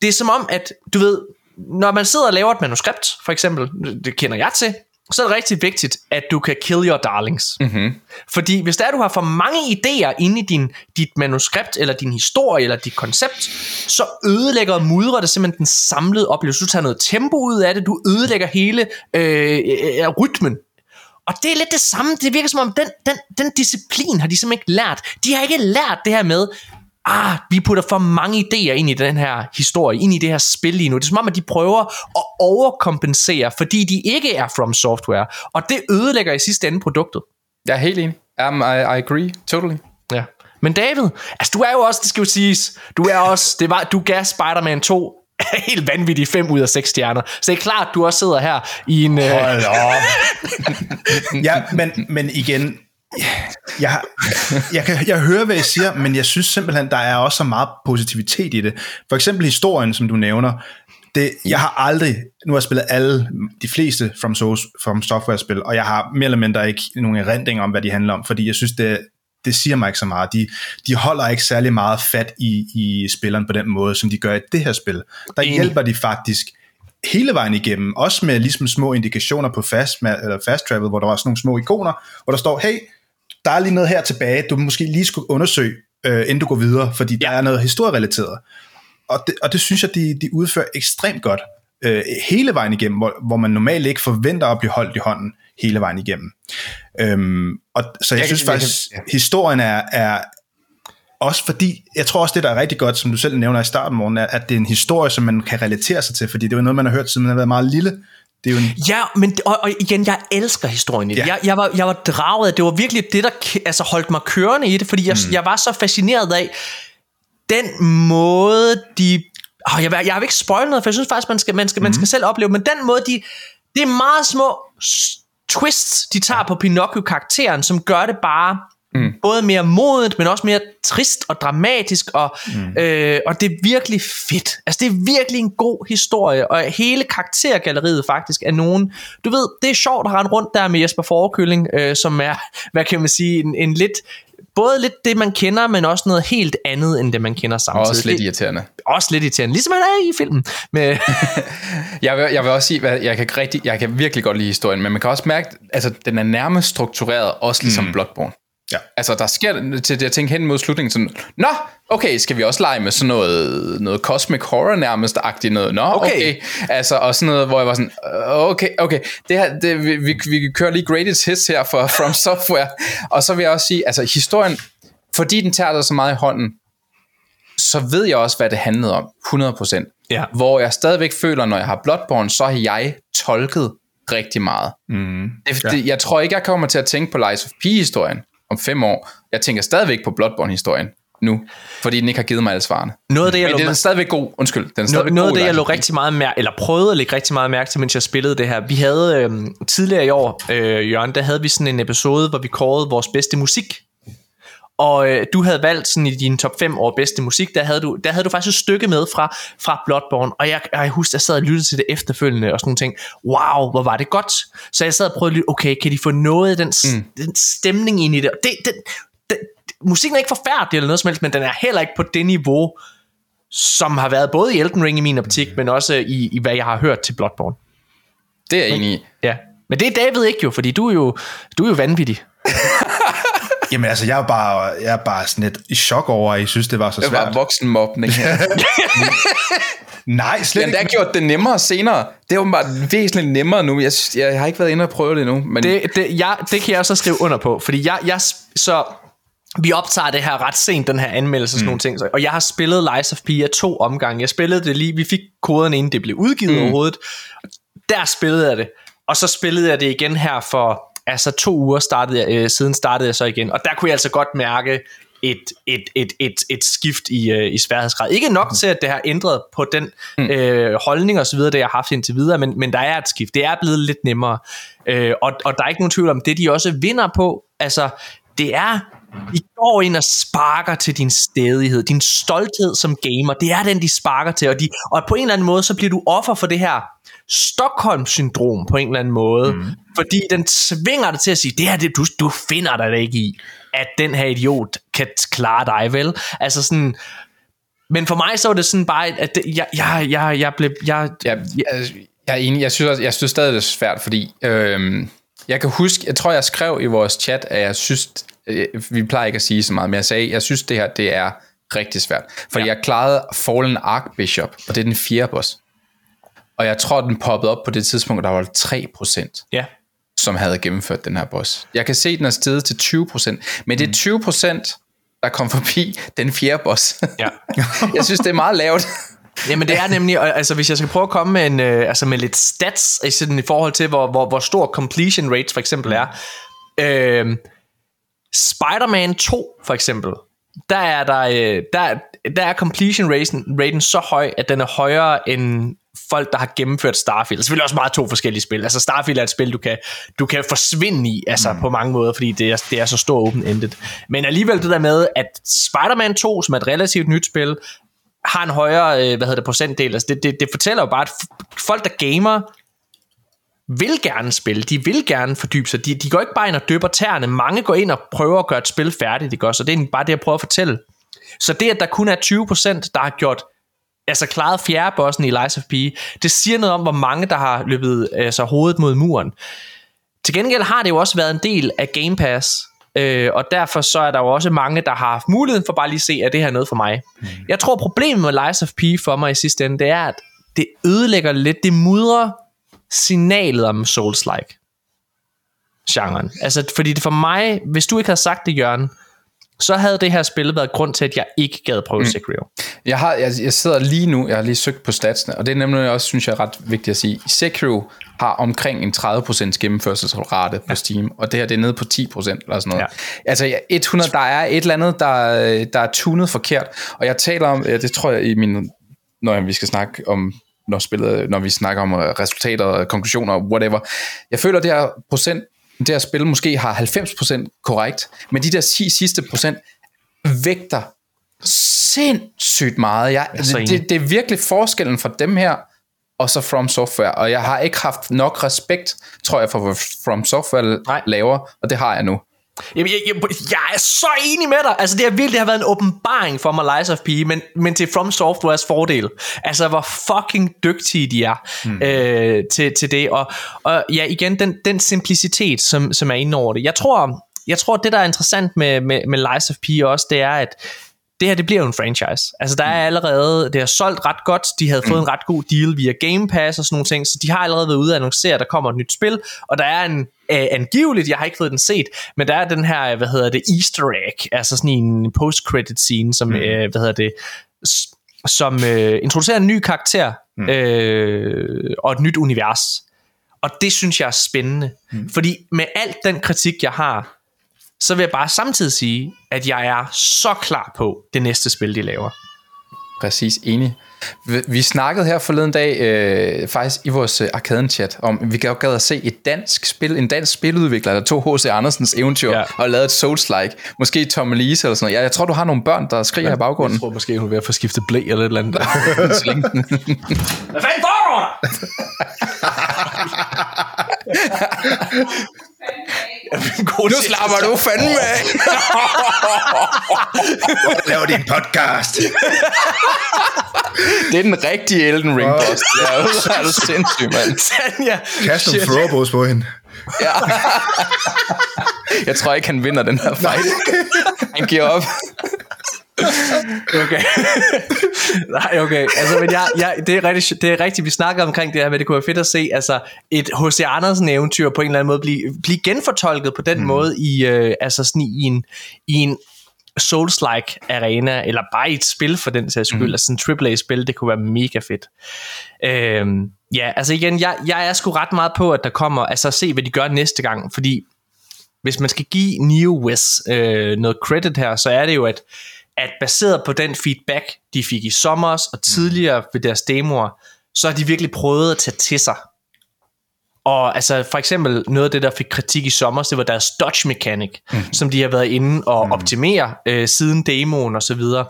det er som om, at du ved, når man sidder og laver et manuskript, for eksempel, det kender jeg til, så er det rigtig vigtigt, at du kan kill your darlings. Mm-hmm. Fordi hvis der er, du har for mange idéer inde i din, dit manuskript, eller din historie, eller dit koncept, så ødelægger og mudrer det simpelthen den samlede oplevelse. Du tager noget tempo ud af det, du ødelægger hele øh, øh, rytmen. Og det er lidt det samme. Det virker som om, den, den, den disciplin har de simpelthen ikke lært. De har ikke lært det her med, ah, vi putter for mange idéer ind i den her historie, ind i det her spil lige nu. Det er som om, at de prøver at overkompensere, fordi de ikke er From Software. Og det ødelægger i sidste ende produktet.
Jeg er helt enig. Um, I, I agree. Totally.
Ja. Men David, altså du er jo også, det skal jo siges, du er også, det var, du gav Spider-Man 2 (laughs) helt vanvittigt 5 ud af 6 stjerner. Så det er klart, du også sidder her i en... Øh,
Hold op. (laughs) ja, men, men igen, jeg, jeg, kan, jeg hører, hvad I siger, men jeg synes simpelthen, der er også så meget positivitet i det. For eksempel historien, som du nævner. Det, jeg har aldrig, nu har jeg spillet alle, de fleste From, Source, from Software-spil, og jeg har mere eller mindre ikke nogen erindring om, hvad de handler om, fordi jeg synes, det, det siger mig ikke så meget. De, de holder ikke særlig meget fat i, i spilleren på den måde, som de gør i det her spil. Der
Enig.
hjælper de faktisk hele vejen igennem, også med ligesom små indikationer på fast, eller fast travel, hvor der var sådan nogle små ikoner, hvor der står, hey, der er lige noget her tilbage, du måske lige skulle undersøge, øh, inden du går videre, fordi ja. der er noget historierelateret. Og det, og det synes jeg, de, de udfører ekstremt godt øh, hele vejen igennem, hvor, hvor man normalt ikke forventer at blive holdt i hånden hele vejen igennem. Øhm, og, så jeg, jeg synes kan, faktisk, jeg kan, ja. historien er, er også fordi, jeg tror også det, der er rigtig godt, som du selv nævner i starten, morgen, er, at det er en historie, som man kan relatere sig til, fordi det er noget, man har hørt, siden man har været meget lille. Det er jo en...
Ja, men og, og igen, jeg elsker historien i det. Ja. Jeg, jeg, var, jeg var draget af, det var virkelig det, der altså, holdt mig kørende i det, fordi jeg, mm. jeg var så fascineret af den måde, de... Oh, jeg, jeg har ikke spoilet noget, for jeg synes faktisk, man skal, man skal, mm. man skal selv opleve, men den måde, de... Det er meget små twists, de tager på Pinocchio-karakteren, som gør det bare Mm. Både mere modet, men også mere trist og dramatisk, og, mm. øh, og det er virkelig fedt. Altså det er virkelig en god historie, og hele karaktergalleriet faktisk er nogen, du ved, det er sjovt at rende rundt der med Jesper Forekylling, øh, som er, (laughs) hvad kan man sige, en, en lidt, både lidt det man kender, men også noget helt andet, end det man kender samtidig.
Også lidt irriterende.
Også lidt irriterende, ligesom han er i filmen. Med (laughs)
jeg, vil, jeg vil også sige, at jeg kan, rigtig, jeg kan virkelig godt lide historien, men man kan også mærke, at altså, den er nærmest struktureret, også ligesom mm. Bloodborne. Ja. Altså, der sker til det, jeg tænker hen mod slutningen sådan, Nå, okay, skal vi også lege med sådan noget, noget cosmic horror nærmest agtigt noget? Nå, okay. okay. Altså, og sådan noget, hvor jeg var sådan, okay, okay, det her, det, vi, vi, vi kører lige greatest hits her for (laughs) From Software. og så vil jeg også sige, altså, historien, fordi den tager dig så meget i hånden, så ved jeg også, hvad det handlede om, 100%. Ja. Hvor jeg stadigvæk føler, når jeg har Bloodborne, så har jeg tolket rigtig meget. Mm, det, ja. det, jeg tror ikke, jeg kommer til at tænke på Lies of P-historien, om fem år. Jeg tænker stadigvæk på Bloodborne-historien nu, fordi den ikke har givet mig alle svarene. Noget af det, jeg Men den er stadigvæk god, undskyld. Den er
stadigvæk noget af det, jeg lå rigtig meget mærke, eller prøvede at lægge rigtig meget mærke til, mens jeg spillede det her. Vi havde øh, tidligere i år, øh, Jørgen, der havde vi sådan en episode, hvor vi kårede vores bedste musik. Og øh, du havde valgt sådan i din top 5 over bedste musik, der havde du, der havde du faktisk et stykke med fra, fra Bloodborne, og jeg, jeg husker, jeg sad og lyttede til det efterfølgende, og sådan nogle ting, wow, hvor var det godt. Så jeg sad og prøvede at lytte, okay, kan de få noget af den, mm. den stemning ind i det? Og det, det, det, musikken er ikke forfærdelig eller noget som helst, men den er heller ikke på det niveau, som har været både i Elden Ring i min optik, men også i, i hvad jeg har hørt til Bloodborne.
Det er jeg enig i.
Ja. Men det er David ikke jo, fordi du er jo, du er jo vanvittig. (laughs)
Jamen altså, jeg er bare, jeg er bare sådan lidt i chok over, at I synes, det var så svært. Det
var voksenmobning her. (laughs)
Nej, slet
ikke. Det har gjort det nemmere senere. Det er åbenbart væsentligt nemmere nu. Jeg, jeg har ikke været inde og prøve det endnu. Men...
Det, det, jeg, det kan jeg også skrive under på, fordi jeg, jeg så vi optager det her ret sent, den her anmeldelse og sådan mm. nogle ting. Og jeg har spillet Lies of P to omgange. Jeg spillede det lige, vi fik koden inden det blev udgivet mm. overhovedet. Der spillede jeg det. Og så spillede jeg det igen her for altså to uger startede jeg, øh, siden startede jeg så igen, og der kunne jeg altså godt mærke et, et, et, et, et skift i, øh, i sværhedsgrad. Ikke nok til, at det har ændret på den mm. øh, holdning og så videre, det jeg har haft indtil videre, men, men der er et skift. Det er blevet lidt nemmere. Øh, og, og der er ikke nogen tvivl om, det de også vinder på, altså det er de går ind og sparker til din stedighed, din stolthed som gamer. Det er den, de sparker til. Og, de, og på en eller anden måde, så bliver du offer for det her Stockholm-syndrom på en eller anden måde. Mm. Fordi den svinger dig til at sige, det her, det, du, du finder dig ikke i, at den her idiot kan klare dig, vel? Altså sådan... Men for mig så var det sådan bare, at det, jeg, jeg, jeg, jeg blev... Jeg,
jeg, jeg, jeg er enig. Jeg synes, også, jeg synes stadig, det er svært, fordi... Øhm, jeg kan huske, jeg tror, jeg skrev i vores chat, at jeg synes, øh, vi plejer ikke at sige så meget, men jeg sagde, jeg synes, det her, det er rigtig svært. Fordi ja. jeg klarede Fallen Archbishop, og det er den fjerde boss. Og jeg tror, den poppede op på det tidspunkt, der var 3%,
ja.
som havde gennemført den her boss. Jeg kan se, den er steget til 20%, men det er 20%, der kom forbi den fjerde boss. Ja. (laughs) jeg synes, det er meget lavt.
Jamen det er nemlig, altså hvis jeg skal prøve at komme med, en, øh, altså med lidt stats i, sådan, i forhold til, hvor, hvor, hvor stor completion rate for eksempel er. Øh, Spider-Man 2 for eksempel, der er, der, øh, der, der er completion raten, raten så høj, at den er højere end folk, der har gennemført Starfield. Det er selvfølgelig også meget to forskellige spil. Altså Starfield er et spil, du kan, du kan forsvinde i altså mm. på mange måder, fordi det er, det er så stor open-ended. Men alligevel det der med, at Spider-Man 2, som er et relativt nyt spil, har en højere øh, hvad hedder det, procentdel. Altså det, det, det fortæller jo bare, at folk, der gamer, vil gerne spille, de vil gerne fordybe sig, de, de går ikke bare ind og døber tæerne, mange går ind og prøver at gøre et spil færdigt, det gør, så det er bare det, jeg prøver at fortælle. Så det, at der kun er 20%, der har gjort altså klaret fjerde bossen i Lies of P, det siger noget om, hvor mange, der har løbet altså, hovedet mod muren. Til gengæld har det jo også været en del af Game Pass, øh, og derfor så er der jo også mange, der har haft muligheden for bare lige at se, at det her er noget for mig. Mm. Jeg tror, problemet med Lies of P for mig i sidste ende, det er, at det ødelægger lidt, det mudrer signalet om Souls-like genren. Altså, fordi det for mig, hvis du ikke havde sagt det, Jørgen, så havde det her spil været grund til, at jeg ikke gad prøve mm. Sekiro.
Jeg, har, jeg, jeg sidder lige nu, jeg har lige søgt på statsene, og det er nemlig også, synes jeg, er ret vigtigt at sige. Sekiro har omkring en 30% gennemførelsesrate på Steam, og det her det er nede på 10% eller sådan noget. Ja. Altså 100, der er et eller andet, der, der er tunet forkert, og jeg taler om, det tror jeg i min, når vi skal snakke om når, spillet, når vi snakker om resultater, konklusioner, whatever. Jeg føler, det her procent det her spil måske har 90% korrekt, men de der 10 sidste procent vægter sindssygt meget. Jeg, det, det, det er virkelig forskellen fra dem her, og så From Software, og jeg har ikke haft nok respekt, tror jeg, for From Software laver, og det har jeg nu.
Jamen, jeg, jeg, jeg er så enig med dig. Altså, det har virkelig har været en åbenbaring for mig, Lies of P, men, men til From Softwares fordel. Altså, hvor fucking dygtige de er mm. øh, til, til det. Og, og ja, igen, den, den simplicitet, som, som er inde over det. Jeg tror, jeg tror, det der er interessant med, med, med Lies of P også, det er, at det her det bliver jo en franchise. Altså der er allerede, det har solgt ret godt, de havde fået en ret god deal via Game Pass og sådan nogle ting, så de har allerede været ude og annoncere, at der kommer et nyt spil, og der er en uh, angiveligt, jeg har ikke fået den set, men der er den her, hvad hedder det, easter egg, altså sådan en post-credit scene, som, mm. uh, hvad hedder det, som uh, introducerer en ny karakter mm. uh, og et nyt univers. Og det synes jeg er spændende, mm. fordi med alt den kritik, jeg har, så vil jeg bare samtidig sige, at jeg er så klar på det næste spil, de laver.
Præcis, enig. Vi, snakkede her forleden dag, øh, faktisk i vores øh, Arkaden-chat, om vi gad, gad at se et dansk spil, en dansk spiludvikler, der tog H.C. Andersens eventyr ja. og lavede et Souls-like. Måske Tom Elise eller sådan noget. Jeg, jeg tror, du har nogle børn, der skriger ja, i baggrunden.
Jeg tror måske, hun er ved at få skiftet blæ eller et eller andet. (laughs) Hvad fanden foregår (laughs) (laughs)
nu slapper du fandme af. (laughs)
Laver din podcast.
det er den rigtige Elden Ring boss. (laughs) Det er, er du sindssyg, mand.
Sanja.
Kast nogle throwballs på hende. Ja.
Jeg tror ikke, han vinder den her fight. Han giver op.
okay. Nej, okay. Altså, men jeg, jeg, det, er rigtig, det er rigtigt, vi snakker omkring det her, men det kunne være fedt at se altså, et H.C. Andersen eventyr på en eller anden måde blive, blive genfortolket på den mm. måde i, øh, altså sådan i en, i en Souls-like arena, eller bare i et spil for den sags skyld, mm. altså sådan en AAA-spil, det kunne være mega fedt. Øhm, ja, altså igen, jeg, jeg er sgu ret meget på, at der kommer, altså at se, hvad de gør næste gang, fordi hvis man skal give NeoWiz øh, noget credit her, så er det jo, at at baseret på den feedback, de fik i sommer og tidligere ved deres demoer, så har de virkelig prøvet at tage til sig. Og altså for eksempel noget af det, der fik kritik i sommer, det var deres dodge mechanic, mm. som de har været inde og mm. optimere øh, siden demoen og så videre.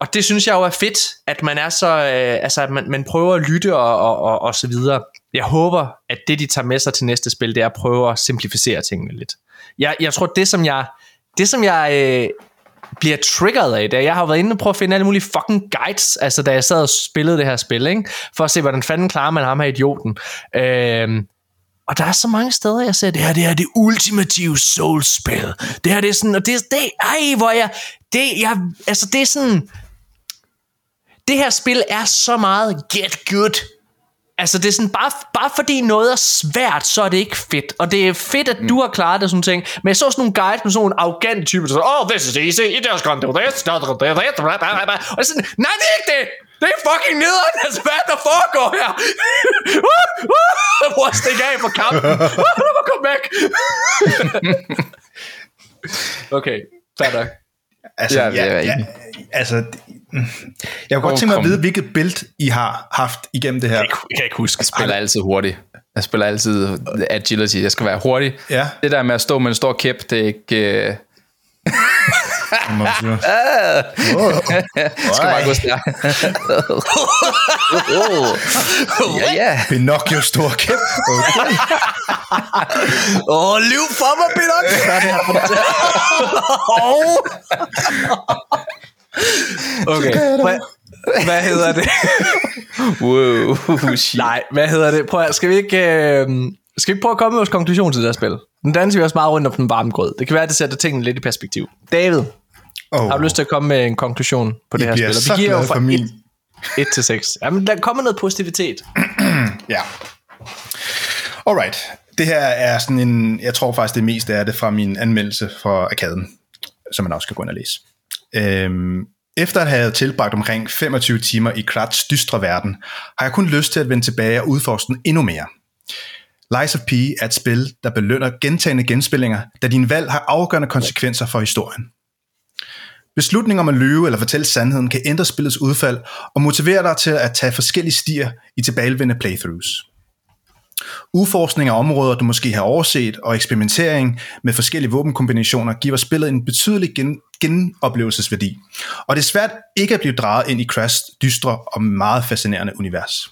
Og det synes jeg jo er fedt, at man er så, øh, altså at man, man prøver at lytte og, og, og, og så videre. Jeg håber, at det de tager med sig til næste spil, det er at prøve at simplificere tingene lidt. Jeg, jeg tror, det som jeg, det som jeg øh, bliver triggeret af det. Jeg har været inde og prøve at finde alle mulige fucking guides, altså da jeg sad og spillede det her spil, ikke? for at se, hvordan fanden klarer man ham her idioten. Øhm, og der er så mange steder, jeg ser, det her, det her det ultimative soulspil. Det her, det er sådan, og det, det ej, hvor jeg, det, jeg, altså det er sådan, det her spil er så meget get good Altså det er sådan, bare, bare fordi noget er svært, så er det ikke fedt. Og det er fedt, at du har klaret det sådan ting. Men jeg så sådan nogle guides med sådan nogle arrogant typer, der oh, this is easy, you just can't do this, not do this, og det er sådan, nej, det er ikke det! Det er fucking nederen, altså hvad der foregår her? (laughs) Hvor stikker af på kampen? (laughs) Kom væk! (laughs) okay, fair nok.
Altså, ja, ja, ja, altså, jeg kunne godt tænke mig at vide, hvilket build I har haft igennem det her. Jeg
kan ikke huske.
Jeg spiller altid hurtigt. Jeg spiller altid agility. Jeg skal være hurtig.
Ja.
Det der med at stå med en stor kæp, det er ikke... Uh... (laughs) jeg skal bare gå stærkt. (laughs)
ja, ja. Pinocchio stor kæp. Okay.
Åh, oh, liv for mig, Pinocchio. (laughs) okay. hvad hedder det? (laughs)
Wow, shit.
Nej, hvad hedder det? Prøv skal vi ikke... Øh, skal vi ikke prøve at komme med vores konklusion til det her spil? Den danser vi også meget rundt om den varme grød. Det kan være, at det sætter tingene lidt i perspektiv. David,
Oh,
har du lyst til at komme med en konklusion på det
I
her spil? Og vi giver jo fra
for min-
1 til 6. Jamen, der kommer noget positivitet. (clears throat)
Ja. Alright. Det her er sådan en, jeg tror faktisk det meste af det fra min anmeldelse for arkaden, som man også kan gå ind og læse. Øhm, efter at have tilbragt omkring 25 timer i Krats dystre verden, har jeg kun lyst til at vende tilbage og udforske den endnu mere. Lies of P er et spil, der belønner gentagende genspillinger, da din valg har afgørende konsekvenser for historien. Beslutningen om at lyve eller fortælle sandheden kan ændre spillets udfald og motivere dig til at tage forskellige stier i tilbagevendende playthroughs. Udforskning af områder, du måske har overset, og eksperimentering med forskellige våbenkombinationer giver spillet en betydelig gen- genoplevelsesværdi. Og det er svært ikke at blive draget ind i Crash dystre og meget fascinerende univers.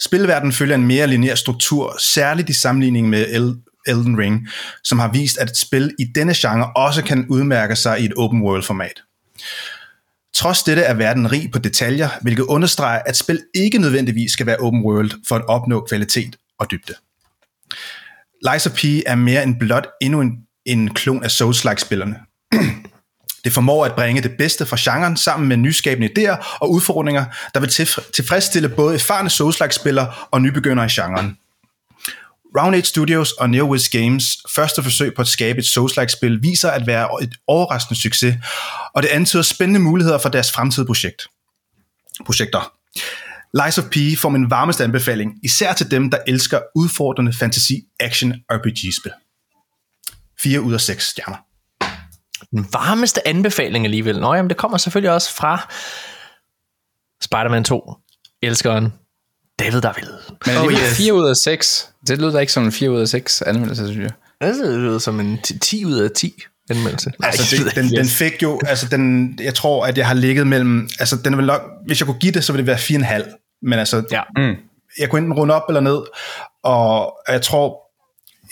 Spilverdenen følger en mere lineær struktur, særligt i sammenligning med El- Elden Ring, som har vist, at et spil i denne genre også kan udmærke sig i et open world format. Trods dette er verden rig på detaljer, hvilket understreger, at spil ikke nødvendigvis skal være open world for at opnå kvalitet og dybde. Lies of P er mere end blot endnu en, en klon af Souls-like-spillerne. (clears throat) Det formår at bringe det bedste fra genren sammen med nyskabende idéer og udfordringer, der vil tilfredsstille både erfarne Souls-like-spillere og nybegyndere i genren. Round 8 Studios og NeoWiz Games første forsøg på at skabe et Souls-like-spil viser at være et overraskende succes, og det antyder spændende muligheder for deres fremtidige projekt. projekter. Lies of P får min varmeste anbefaling, især til dem, der elsker udfordrende fantasy action RPG-spil. 4 ud af 6 stjerner.
Den varmeste anbefaling alligevel. Nå, jamen, det kommer selvfølgelig også fra Spider-Man 2. Elskeren David David.
Men
Oh, yes.
4 ud af 6. Det lyder da ikke som en 4 ud af 6 anmeldelse, synes jeg.
Det lyder som en 10 10 ud af 10 anmeldelse.
Altså,
det,
det, den, den fik jo, altså den, jeg tror, at jeg har ligget mellem, altså den vil nok, hvis jeg kunne give det, så ville det være 4,5. Men altså,
Ja.
Mm.
jeg kunne enten runde op eller ned, og jeg tror,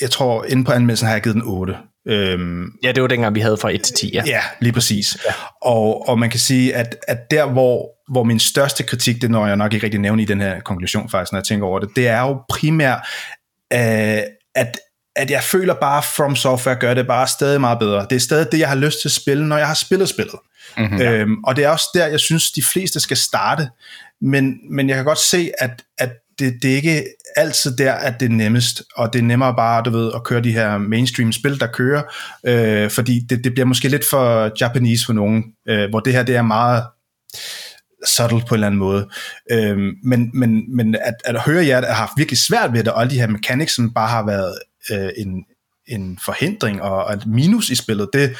jeg tror, inde på anmeldelsen har jeg givet den 8. Øhm,
ja, det var dengang, vi havde fra 1 til 10. Ja.
Ja, lige præcis. Ja. Og, og man kan sige, at, at der, hvor, hvor min største kritik, det når jeg nok ikke rigtig nævne i den her konklusion faktisk, når jeg tænker over det, det er jo primært, øh, at, at jeg føler bare, From Software gør det bare stadig meget bedre. Det er stadig det, jeg har lyst til at spille, når jeg har spillet spillet. Mm-hmm. Øhm, og det er også der, jeg synes, de fleste skal starte. Men, men jeg kan godt se, at, at det, det er ikke altid der, at det er nemmest, og det er nemmere bare, du ved, at køre de her mainstream-spil, der kører, øh, fordi det, det bliver måske lidt for Japanese for nogen, øh, hvor det her, det er meget subtle på en eller anden måde. Øh, men men, men at, at høre jer, der har haft virkelig svært ved det, og alle de her mechanics, som bare har været øh, en, en forhindring og, og et minus i spillet, det,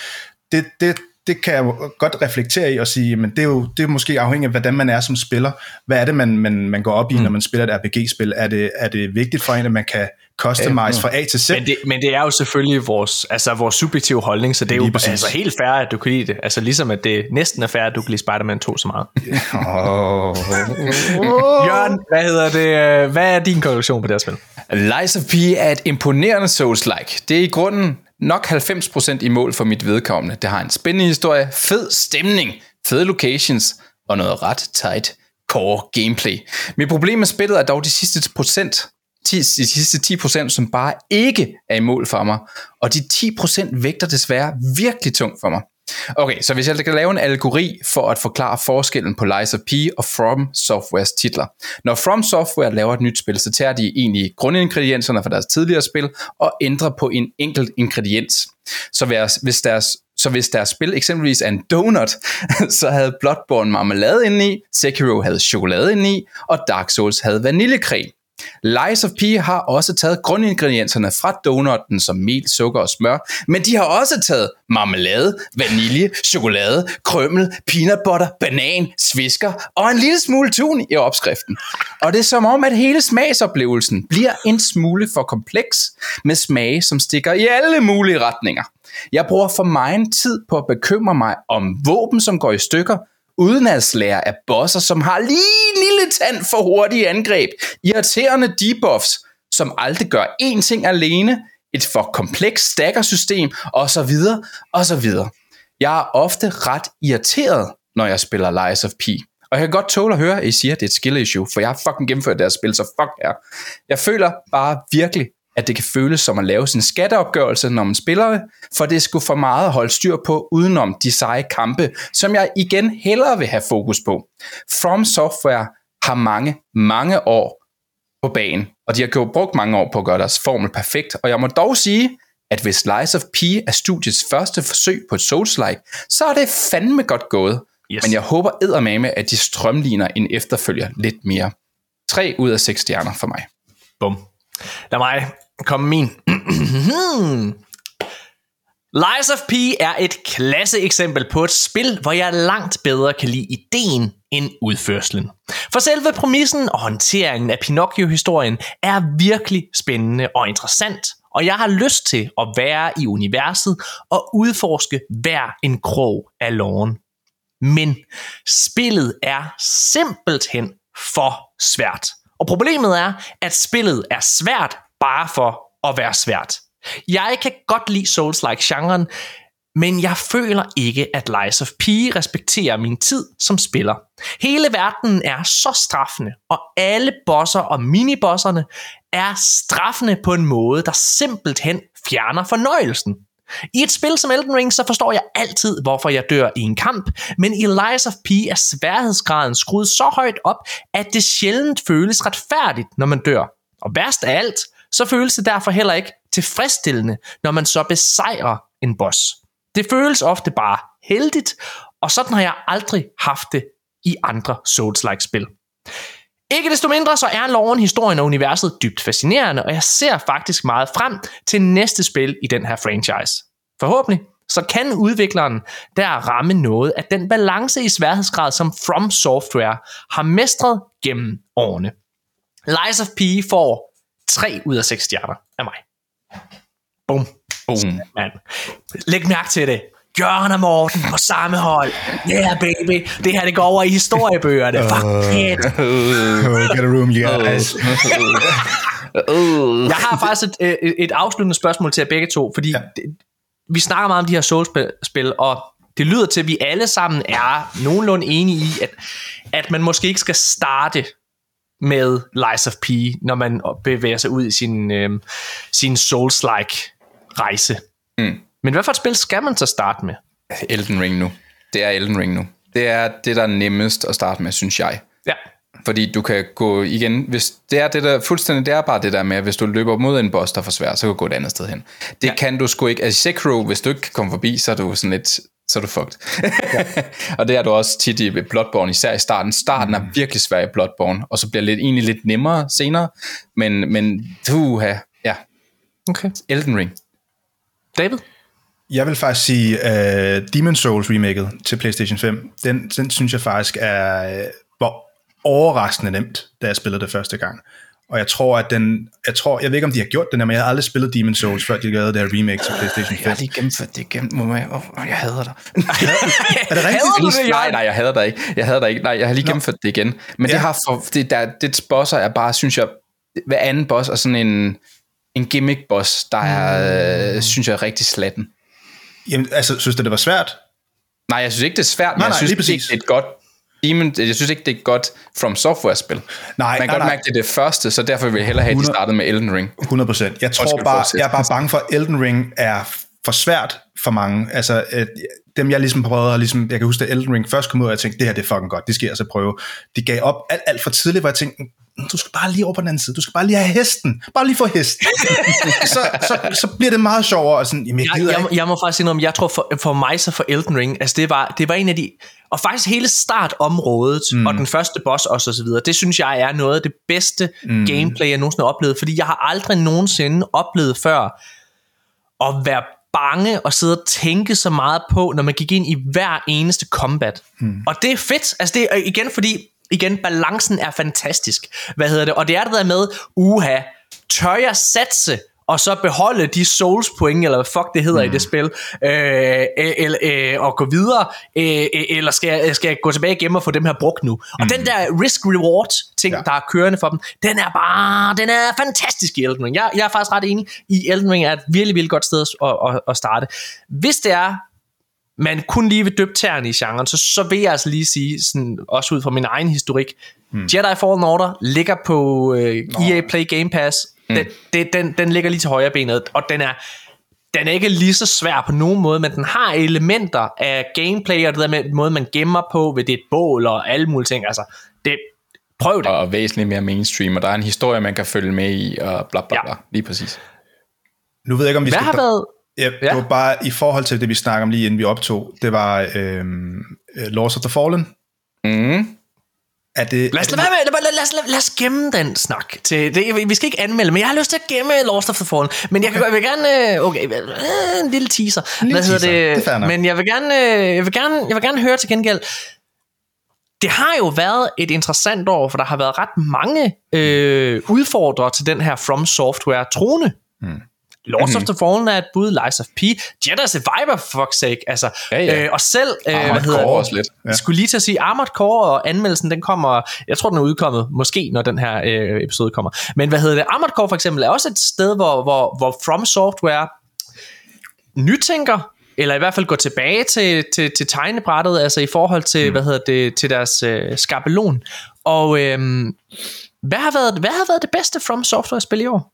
det, det, det kan jeg godt reflektere i og sige, men det er jo det er måske afhængigt af, hvordan man er som spiller. Hvad er det, man, man, man går op i, mm. når man spiller et RPG-spil? Er det, er det vigtigt for en, at man kan customize fra A til Z?
Men det, men det er jo selvfølgelig vores, altså vores subjektive holdning, så det er
Lige
jo
præcis.
altså helt fair, at du kan lide det. Altså ligesom at det næsten er fair, at du kan lide Spider-Man 2 så meget. (laughs)
Oh. (laughs)
Jørgen, hvad hedder det? øh, Hvad er din konklusion på det her spil?
Lies of P er et imponerende Souls-like. Det er i grunden nok 90% i mål for mit vedkommende. Det har en spændende historie, fed stemning, fede locations og noget ret tight core gameplay. Mit problem med spillet er dog de sidste procent, 10, de sidste 10%, som bare ikke er i mål for mig. Og de 10% vægter desværre virkelig tungt for mig. Okay, så hvis jeg kan lave en algori for at forklare forskellen på Lies of P og From Softwares titler. Når From Software laver et nyt spil, så tager de egentlig grundingredienserne fra deres tidligere spil og ændrer på en enkelt ingrediens. Så hvis- hvis deres, så hvis deres spil eksempelvis er en donut, (laughs) så havde Bloodborne marmelade indeni, Sekiro havde chokolade indeni, og Dark Souls havde vaniljekrem. Lies of P har også taget grundingredienserne fra donutten som mel, sukker og smør, men de har også taget marmelade, vanilje, chokolade, krømmel, peanut butter, banan, svisker og en lille smule tun i opskriften. Og det er som om, at hele smagsoplevelsen bliver en smule for kompleks med smage, som stikker i alle mulige retninger. Jeg bruger for meget tid på at bekymre mig om våben, som går i stykker, udenadslærer af bosser, som har lige en lille tand for hurtige angreb, irriterende debuffs, som aldrig gør én ting alene, et for komplekst og så videre. Jeg er ofte ret irriteret, når jeg spiller Lies of P. Og jeg kan godt tåle at høre, at I siger, at det er et skill issue, for jeg har fucking gennemført deres spil, så fuck jer. Jeg føler bare virkelig, at det kan føles som at lave sin skatteopgørelse, når man spiller for det skulle for meget at holde styr på, udenom de seje kampe, som jeg igen hellere vil have fokus på. From Software har mange, mange år på banen, og de har gjort brugt mange år på at gøre deres formel perfekt, og jeg må dog sige, at hvis Lies of P er studiets første forsøg på et Souls-like, så er det fandme godt gået.
Yes.
Men jeg håber eddermame, at de strømligner en efterfølger lidt mere. 3 ud af 6 stjerner for mig.
Bum. Lad mig komme min. Lies of P er et klasse eksempel på et spil, hvor jeg langt bedre kan lide ideen end udførslen. For selve præmissen og håndteringen af Pinocchio-historien er virkelig spændende og interessant, og jeg har lyst til at være i universet og udforske hver en krog af loven. Men spillet er simpelthen for svært. Og problemet er, at spillet er svært bare for at være svært. Jeg kan godt lide Souls-like-genren, men jeg føler ikke, at Lies of P respekterer min tid som spiller. Hele verdenen er så straffende, og alle bosser og minibosserne er straffende på en måde, der simpelthen fjerner fornøjelsen. I et spil som Elden Ring, så forstår jeg altid, hvorfor jeg dør i en kamp, men i Lies of P er sværhedsgraden skruet så højt op, at det sjældent føles retfærdigt, når man dør. Og værst af alt, så føles det derfor heller ikke tilfredsstillende, når man så besejrer en boss. Det føles ofte bare heldigt, og sådan har jeg aldrig haft det i andre Souls-like spil. Ikke desto mindre så er loven, historien og universet dybt fascinerende, og jeg ser faktisk meget frem til næste spil i den her franchise. Forhåbentlig så kan udvikleren der ramme noget af den balance i sværhedsgrad, som From Software har mestret gennem årene. Lies of P får 3 ud af 6 stjerner af mig. Bum.
Boom.
Man. Læg mærke til det. Jørgen og Morten på samme hold. Yeah, baby. Det her, det går over i historiebøgerne. Fuck it.
Oh, get a room, you guys.
Jeg har faktisk et, et, et afsluttende spørgsmål til jer begge to, fordi ja. det, vi snakker meget om de her Souls-spil, og det lyder til, at vi alle sammen er nogenlunde enige i, at, at man måske ikke skal starte med Lies of P, når man bevæger sig ud i sin, øh, sin Souls-like rejse.
Mm.
Men hvad for et spil skal man så starte med?
Elden Ring nu. Det er Elden Ring nu. Det er det, der er nemmest at starte med, synes jeg.
Ja.
Fordi du kan gå igen, hvis det er det der, fuldstændig, det er bare det der med, at hvis du løber mod en boss, der er for svær, så kan du gå et andet sted hen. Det ja. kan du sgu ikke. Altså Sekiro, hvis du ikke kan komme forbi, så er du sådan lidt, så er du fucked. Ja. (laughs) og det er du også tit i Bloodborne, især i starten. Starten mm. er virkelig svær i Bloodborne, og så bliver det lidt, egentlig lidt nemmere senere. Men, men uha, ja.
Okay.
Elden Ring.
David?
Jeg vil faktisk sige, uh, Demon Souls remaket til PlayStation 5, den, den synes jeg faktisk er uh, hvor overraskende nemt, da jeg spillede det første gang. Og jeg tror, at den, jeg tror, jeg ved ikke, om de har gjort det, men jeg har aldrig spillet Demon Souls, før de lavede det her remake til PlayStation 5.
Jeg har lige gennemført det igen, må jeg, oh, jeg hader dig. (laughs)
er det rigtigt?
Hader du det,
nej, nej, jeg hader dig ikke. Jeg hader dig ikke. Nej, jeg har lige gennemført det igen. Men ja. det har for, det, der, det bosser er bare, synes jeg, hver anden boss er sådan en, en gimmick boss, der er, mm. synes jeg, er rigtig slatten.
Jamen, altså, synes du, det var svært?
Nej, jeg synes ikke, det er svært, men
Nej,
jeg
nej,
synes
lige
ikke, det er et godt Demon, jeg synes ikke, det er et godt From Software-spil.
Nej,
Man kan
nej,
godt
nej.
mærke, det er det første, så derfor vil jeg hellere have, at de
100
startede med Elden Ring.
100 procent. Jeg tror bare, jeg er bare bange for, at Elden Ring er for svært for mange. Altså, øh, dem jeg ligesom prøvede, at ligesom, jeg kan huske, at Elden Ring først kom ud, og jeg tænkte, det her det er fucking godt, det skal jeg altså prøve. De gav op alt, alt for tidligt, hvor jeg tænkte, "Mm, du skal bare lige over på den anden side, du skal bare lige have hesten, bare lige få hesten. (laughs) så, så, så bliver det meget sjovere, og sådan, jamen, jeg
Jeg, jeg, må- jeg må faktisk indrømme, jeg tror for, for mig så for Elden Ring, altså det var, det var en af de, og faktisk hele startområdet, mm. og den første boss også og så videre, det synes jeg er noget af det bedste mm. gameplay, jeg nogensinde har oplevet, fordi jeg har aldrig nogensinde oplevet før, at være bange og sidde og tænke så meget på, når man gik ind i hver eneste combat. Mm. Og det er fedt. Altså det er igen, fordi igen, balancen er fantastisk. Hvad hedder det? Og det er det der med, uha, tør jeg satse og så beholde de souls point, eller hvad fuck det hedder mm. i det spil, øh, eller, øh, og gå videre, øh, eller skal jeg, skal jeg gå tilbage igen og få dem her brugt nu? Og
Mm.
den der risk-reward ting,
ja.
der er kørende for dem, den er bare, den er fantastisk i Elden Ring. Jeg, jeg er faktisk ret enig i, Elden Ring er et virkelig, virkelig godt sted at, at, at starte. Hvis det er, man kun lige vil døbe tæerne i genren, så, så vil jeg altså lige sige, sådan, også ud fra min egen historik, hmm. Jedi Fallen Order ligger på øh, EA Play Game Pass. Den, det, den, den ligger lige til højre benet, og den er, den er ikke lige så svær på nogen måde, men den har elementer af gameplay, og det der med måde, man gemmer på ved det et bål og alle mulige ting. Altså, det, prøv det.
Og væsentligt mere mainstream, og der er en historie, man kan følge med i, og bla bla
Ja.
bla. Lige præcis.
Nu ved jeg ikke, om vi
Hvad
skal...
har været...
Ja,
Ja.
det var bare i forhold til det, vi snakker om lige inden vi optog. Det var øhm, øh, Lords of the Fallen.
Mm.
Er det,
Lad os, lad, lad, lad, lad, lad, os- lad, lad os gemme den snak. Til, det, vi skal ikke anmelde, men jeg har lyst til at gemme Lost of the Fallen. Men jeg, kan, jeg vil gerne... øh, Okay, øh, en lille teaser.
En lille
Hvad hedder.
Det er
det? Men jeg vil, gerne, øh, jeg, vil gerne, jeg vil gerne høre til gengæld... Det har jo været et interessant år, for der har været ret mange øh, udfordrere til den her From Software trone. Lords of the Fallen er et bud, Lies of P, Jedi Survivor for fuck's sake, altså,
Ja, ja.
Øh, og selv, øh,
Armored
hvad hedder
Core også lidt.
Jeg skulle lige til at sige Armored Core, og anmeldelsen, den kommer, jeg tror, den er udkommet, måske når den her øh, episode kommer. Men hvad hedder det? Armored Core for eksempel er også et sted, hvor, hvor, hvor From Software nytænker, eller i hvert fald går tilbage til, til, til tegnebrættet, altså i forhold til, mm. hvad hedder det, til deres øh, skabelon. Og øhm, hvad, har været, hvad har været det bedste From Software-spil i år?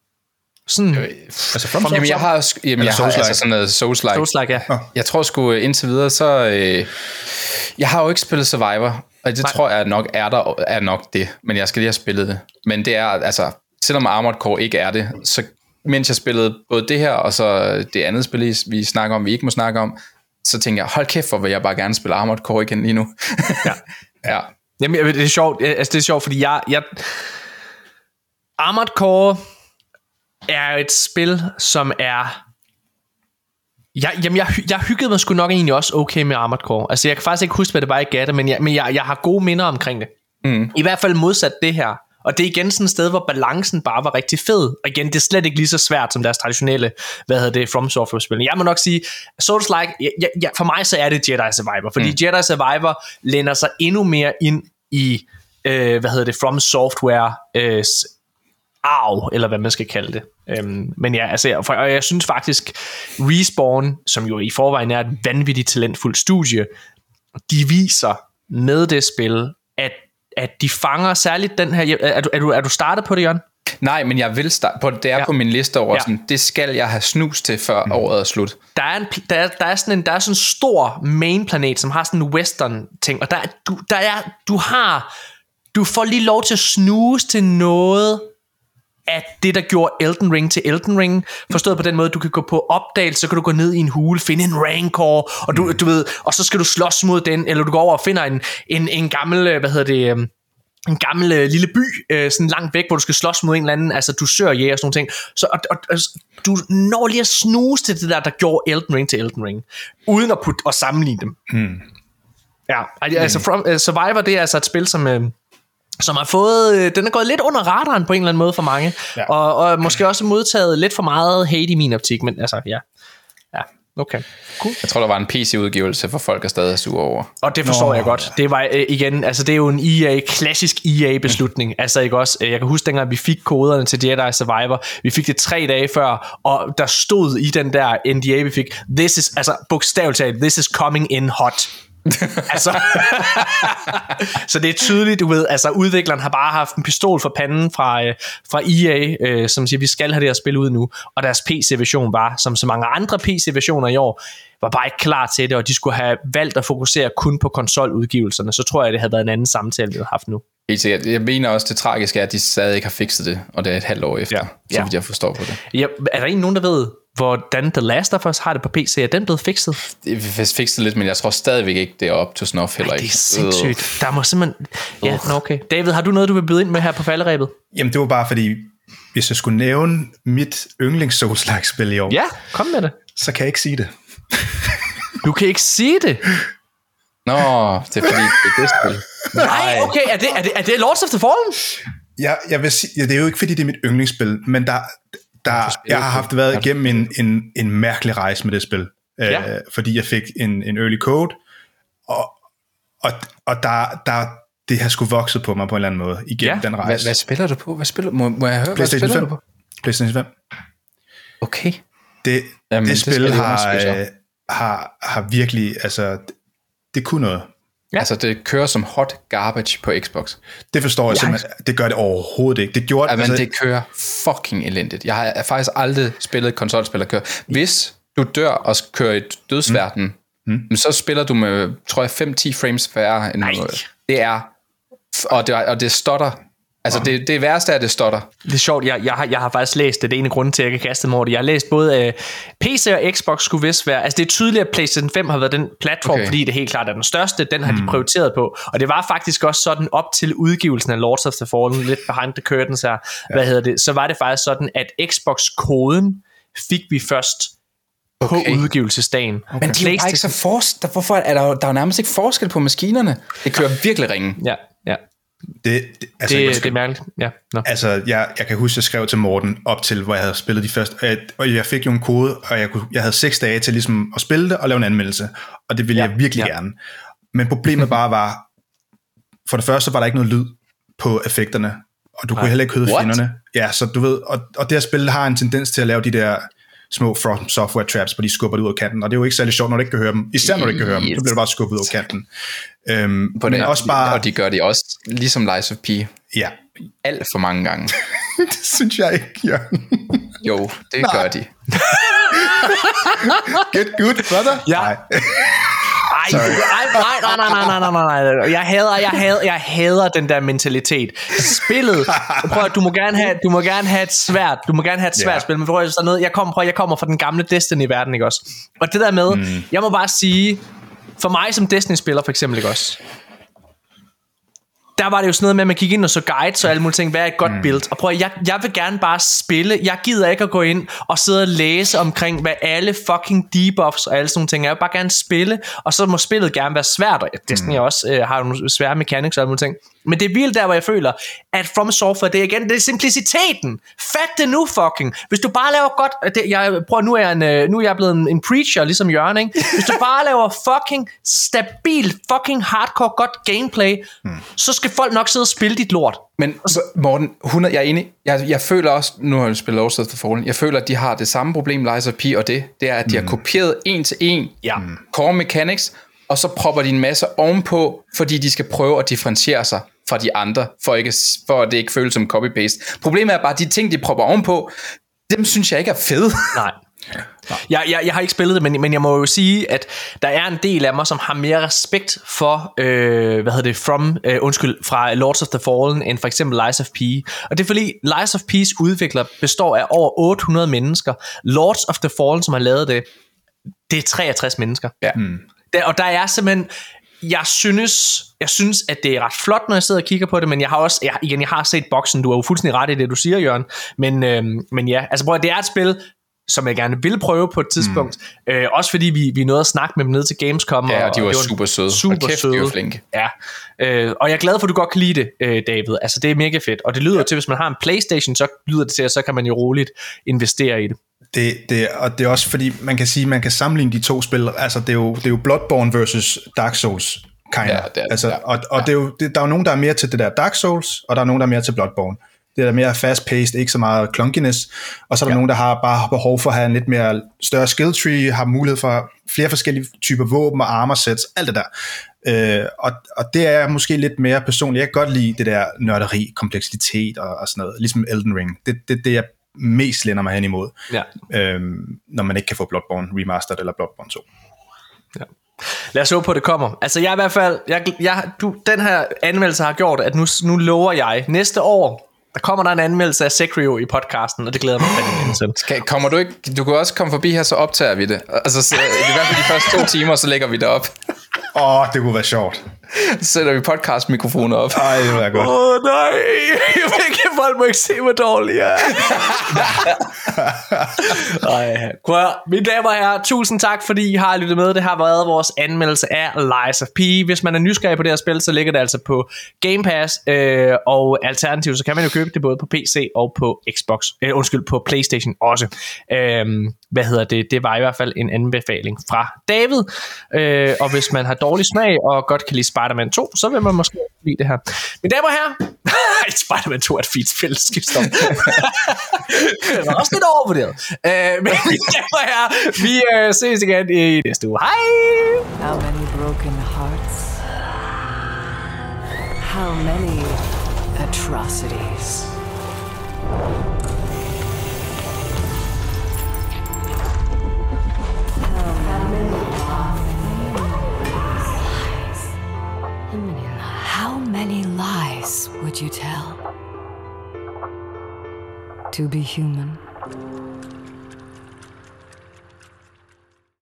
Sådan,
altså from
Jamen, jeg har, jamen, jeg har
Souls-like.
altså sådan noget Souls-like.
Souls-like, ja.
Jeg tror sgu øh, indtil videre, så... Øh, jeg har jo ikke spillet Survivor, og det
Nej.
tror jeg nok er, der, er nok det, men jeg skal lige have spillet det. Men det er, altså, selvom Armored Core ikke er det, så mens jeg spillede både det her, og så det andet spil, vi snakker om, vi ikke må snakke om, så tænker jeg, hold kæft, hvor vil jeg bare gerne spille Armored Core igen lige nu. (laughs)
Ja.
ja.
Jamen, det er sjovt, altså det er sjovt, fordi jeg, jeg Armored Core er et spil, som er jeg, jamen, jeg, jeg hyggede mig sgu nok egentlig også okay med Armored Core. Altså, jeg kan faktisk ikke huske, hvad det var, jeg gav det, men jeg, men jeg, jeg har gode minder omkring det. Mm. I hvert fald modsat det her. Og det er igen sådan et sted, hvor balancen bare var rigtig fed. Og igen, det er slet ikke lige så svært som deres traditionelle, hvad hedder det, From Software-spil. Jeg må nok sige, Souls-like, ja, ja, ja, for mig så er det Jedi Survivor. Fordi mm. Jedi Survivor lænder sig endnu mere ind i, øh, hvad hedder det, From Software øh, arv, eller hvad man skal kalde det. Øhm, men ja, altså, for, og jeg synes faktisk, Respawn, som jo i forvejen er et vanvittigt talentfuldt studie, de viser med det spil, at, at de fanger særligt den her... Er du, er du, er du startet på det, Jørgen?
Nej, men jeg vil starte på det. Det er
Ja.
på min liste over,
Ja.
sådan, det skal jeg have snus til, før mm. året er slut.
Der er, en, der, er, der, er sådan en, der er sådan en stor main planet, som har sådan en western ting, og der, er- du, der er, du har, du får lige lov til at snuse til noget af det, der gjorde Elden Ring til Elden Ring. Forstået på den måde, du kan gå på opdagelse, så kan du gå ned i en hule, finde en Rancor, og du, du ved, og så skal du slås mod den, eller du går over og finder en, en, en gammel, øh, hvad hedder det, øhm, en gammel øh, lille by, øh, sådan langt væk, hvor du skal slås mod en eller anden, altså du søger jæger og sådan nogle ting. Så og, og, og, du når lige at snuse til det der, der gjorde Elden Ring til Elden Ring, uden at, putte, at sammenligne dem. Hmm. Ja, al- altså From, uh, Survivor, det er altså et spil, som... Øh, som har fået, øh, den er gået lidt under radaren på en eller anden måde for mange,
Ja.
og, og måske også modtaget lidt for meget hate i min optik, men altså, ja. Ja, okay. Cool.
Jeg tror, der var en PC-udgivelse, for folk er stadig sure over.
Og det forstår
Nå.
Nå. jeg godt. Det var øh, igen, altså det er jo en EA, klassisk EA-beslutning. altså ikke også, øh, jeg kan huske dengang vi fik koderne til Jedi Survivor, vi fik det tre dage før, og der stod i den der NDA, vi fik, this is, altså bogstaveligt talt, this is coming in hot. (laughs) altså, så det er tydeligt, du ved, altså udvikleren har bare haft en pistol for panden fra, øh, fra EA, øh, som siger, vi skal have det her spil ud nu, og deres PC-version var, som så mange andre PC-versioner i år, var bare ikke klar til det, og de skulle have valgt at fokusere kun på konsoludgivelserne, så tror jeg, det havde været en anden samtale, vi havde haft nu.
Helt sikkert. Jeg mener også, det tragiske er, at de stadig ikke har fikset det, og det er et halvt år efter,
Ja.
så
Ja.
vidt jeg forstår på det.
Ja, er der en nogen, der ved, hvordan The Last of Us har det på PC? Er den blevet fikset?
Det er fikset lidt, men jeg tror stadigvæk ikke, det er op til snuff heller
Det
ikke.
er sindssygt. Der må simpelthen... Ja, nå, okay. David, har du noget, du vil byde ind med her på falderæbet?
Jamen, det var bare fordi, hvis jeg skulle nævne mit yndlings souls spil i år,
Ja, kom med det.
så kan jeg ikke sige det.
Du kan ikke sige det. (laughs)
Nå, det er fordi, det er det spil.
Nej, okay. Er det, er det, er det Lords of the Fallen?
Jeg, jeg vil sige, ja, det er jo ikke fordi, det er mit yndlingsspil, men der, der, jeg har haft været igennem en, en, en mærkelig rejse med det spil.
Ja.
Øh, fordi jeg fik en, en early code, og, og, og der, der, det har sgu vokset på mig på en eller anden måde igennem
Ja.
den
Hvad,
rejse.
hvad spiller du på? Hvad spiller, må, må jeg høre, hvad spiller
5.
du på?
PlayStation 5.
Okay.
Det,
Jamen,
det
det
spil
jeg
har, øh, har, har virkelig, altså, det, kunne noget.
Ja. Altså, det kører som hot garbage på Xbox.
Det forstår jeg simpelthen. Det gør det overhovedet ikke. Det gjorde
Ja, men
altså,
det kører fucking elendigt. Jeg har faktisk aldrig spillet et konsolspil, der kører. Hvis du dør og kører i dødsverden, mm. Mm. så spiller du med, tror jeg, 5-10 frames færre. End
Nej.
noget. Det er... Og det, og det stotter. Altså, det, det værste er, at det stotter.
Det er sjovt, jeg, jeg, har, jeg har faktisk læst det. Det er en af grunden til, at jeg ikke har kastet mig over det. Jeg har læst både øh, PC og Xbox skulle vist være... Altså det er tydeligt, at PlayStation 5 har været den platform, okay. Fordi det helt klart er den største. Den har mm. de prioriteret på. Og det var faktisk også sådan op til udgivelsen af Lords of the Fallen, lidt behind the curtains her, ja. hvad hedder det, så var det faktisk sådan, at Xbox-koden fik vi først på
Okay.
udgivelsesdagen. Okay.
Men de er jo ikke så fors- der, Hvorfor er der, der er jo nærmest ikke forskel på maskinerne? Det kører virkelig ringen.
Ja, ja.
Det, det, altså,
Det,
undskyld.
det er mærkeligt. Ja, no.
Altså, jeg, jeg kan huske, jeg skrev til Morten op til, hvor jeg havde spillet de første, og jeg, og jeg fik jo en kode, og jeg, kunne, jeg havde seks dage til ligesom at spille det og lave en anmeldelse, og det ville
Ja,
jeg virkelig
ja.
gerne. Men problemet bare var, for det første var der ikke noget lyd på effekterne, og du kunne heller ikke høre fjenderne. Ja, så du ved, og, og det her spil har en tendens til at lave de der små from software traps, hvor de skubber det ud af kanten, og det er jo ikke særlig sjovt, når du ikke kan høre dem. Især når du ikke kan høre dem, så bliver du bare skubbet ud af kanten. Øhm,
På
men
det,
også bare,
Og de gør det også, ligesom Lies of P,
ja,
alt for mange gange. (laughs)
det synes jeg ikke, Jørgen.
Jo, det
Nej.
gør de. (laughs)
Get good, brother.
Ja.
Nej. (laughs)
Ej, nej, nej, nej, nej, nej, nej, nej, nej. Jeg hader, jeg hader, jeg hader den der mentalitet. Spillet, (laughs) prøv at, du må gerne have, du må gerne have et svært, du må gerne have et svært
Ja.
spil, men prøv at, sådan noget, jeg kommer, prøv, jeg kommer fra den gamle Destiny-verden, ikke også? Og det der med, mm. jeg må bare sige, for mig som Destiny-spiller for eksempel, ikke også? Der var det jo sådan noget med, at man gik ind og så guides og alle mulige ting, hvad er et godt mm. build. Og prøv at, jeg, jeg vil gerne bare spille. Jeg gider ikke at gå ind og sidde og læse omkring, hvad alle fucking debuffs og alle sådan nogle ting er. Jeg vil bare gerne spille, og så må spillet gerne være svært. Og Destiny mm. også øh, har nogle svære mechanics og alle mulige ting. Men det er vildt der, hvor jeg føler, at From Software, det er igen, det er simpliciteten. Fat det nu, fucking. Hvis du bare laver godt, det, jeg, prøv, nu er jeg, en, øh, nu er jeg blevet en, en preacher, ligesom Jørgen, ikke? (laughs) Hvis du bare laver fucking stabil, fucking hardcore godt gameplay, mm. så skal folk nok sidde og spille dit lort.
Men Morten, 100, jeg er enig. Jeg, jeg føler også, nu har jeg spillet Lords of the Fallen, jeg føler, at de har det samme problem, Lies of P, og det, det er, at de har kopieret en til en
Ja.
core mechanics, og så propper de en masse ovenpå, fordi de skal prøve at differentiere sig fra de andre, for, ikke, for at det ikke føles som copy-paste. Problemet er bare, at de ting, de propper ovenpå, dem synes jeg ikke er fede. (laughs)
Nej. Jeg, jeg, jeg har ikke spillet det, men, men jeg må jo sige, at der er en del af mig, som har mere respekt for, øh, hvad hedder det, from, øh, undskyld, fra Lords of the Fallen, end for eksempel Lies of P. Og det er fordi, Lies of P's udvikler består af over 800 mennesker. Lords of the Fallen, som har lavet det, det er 63 mennesker.
Ja.
Der, og der er simpelthen, jeg synes, jeg synes, at det er ret flot, når jeg sidder og kigger på det, men jeg har også, jeg, igen, jeg har set boksen, du har jo fuldstændig ret i det, du siger, Jørgen, men, øhm, men ja, altså prøv, det er et spil, som jeg gerne vil prøve på et tidspunkt, mm. øh, også fordi vi, vi nåede at snakke med dem ned til Gamescom.
Ja, og de var
det
super søde.
Super
kæft, de
søde.
var flinke.
Ja, øh, og jeg er glad for, at du godt kan lide det, øh, David. Altså, det er mega fedt, og det lyder ja. til, hvis man har en Playstation, så lyder det til, at så kan man jo roligt investere i det.
Det, det, og det er også fordi, man kan sige, man kan sammenligne de to spil. Altså, det er jo, det er jo Bloodborne versus Dark Souls, kind
Ja, det er
altså,
ja.
Og, og det er jo, det, der er jo nogen, der er mere til det der Dark Souls, og der er nogen, der er mere til Bloodborne. Det er der mere fast-paced, ikke så meget clunkiness. Og så er der ja. nogen, der har bare behov for at have en lidt mere større skill tree, har mulighed for flere forskellige typer våben og armor sets, alt det der. Øh, og, og det er måske lidt mere personligt. Jeg kan godt lide det der nørderi, kompleksitet og, og sådan noget, ligesom Elden Ring. Det er det, det, jeg mest lænder mig hen imod
Ja.
øhm, når man ikke kan få Bloodborne Remastered eller Bloodborne 2.
Lad os håbe på, at det kommer. Altså, jeg i hvert fald... Jeg, jeg, du, den her anmeldelse har gjort, at nu, nu lover jeg næste år, der kommer der en anmeldelse af Sekiro i podcasten, og det glæder mig fandme til.
Kan, kommer du ikke, du kan også komme forbi her, så optager vi det. Altså, så, i hvert fald de første to timer, så lægger vi det op.
Åh, oh, det kunne være sjovt.
Så sætter vi podcastmikrofoner op.
Ej, det være godt.
Åh oh, nej, jeg vil ikke, folk må ikke se mig dårligt. Ja. Ej, prøv. Mine damer og herrer, tusind tak, fordi I har lyttet med. Det har været vores anmeldelse af Lies of P. Hvis man er nysgerrig på det her spil, så ligger det altså på Game Pass, øh, og alternativt, så kan man jo købe det både på PC og på Xbox, øh, undskyld, på Playstation også. Øh, hvad hedder det? Det var i hvert fald en anbefaling fra David. Øh, og hvis man har dårlig smag og godt kan lide Spider-Man 2, så vil man måske lide det her. Mine damer og herrer, (laughs) Spider-Man 2 er et fint spil, skift stop. det var (laughs) også lidt overvurderet. Øh, men mine damer og herrer, vi øh, ses igen i næste uge. Hej!
How many broken hearts? How many atrocities? Many lies would you tell? To be human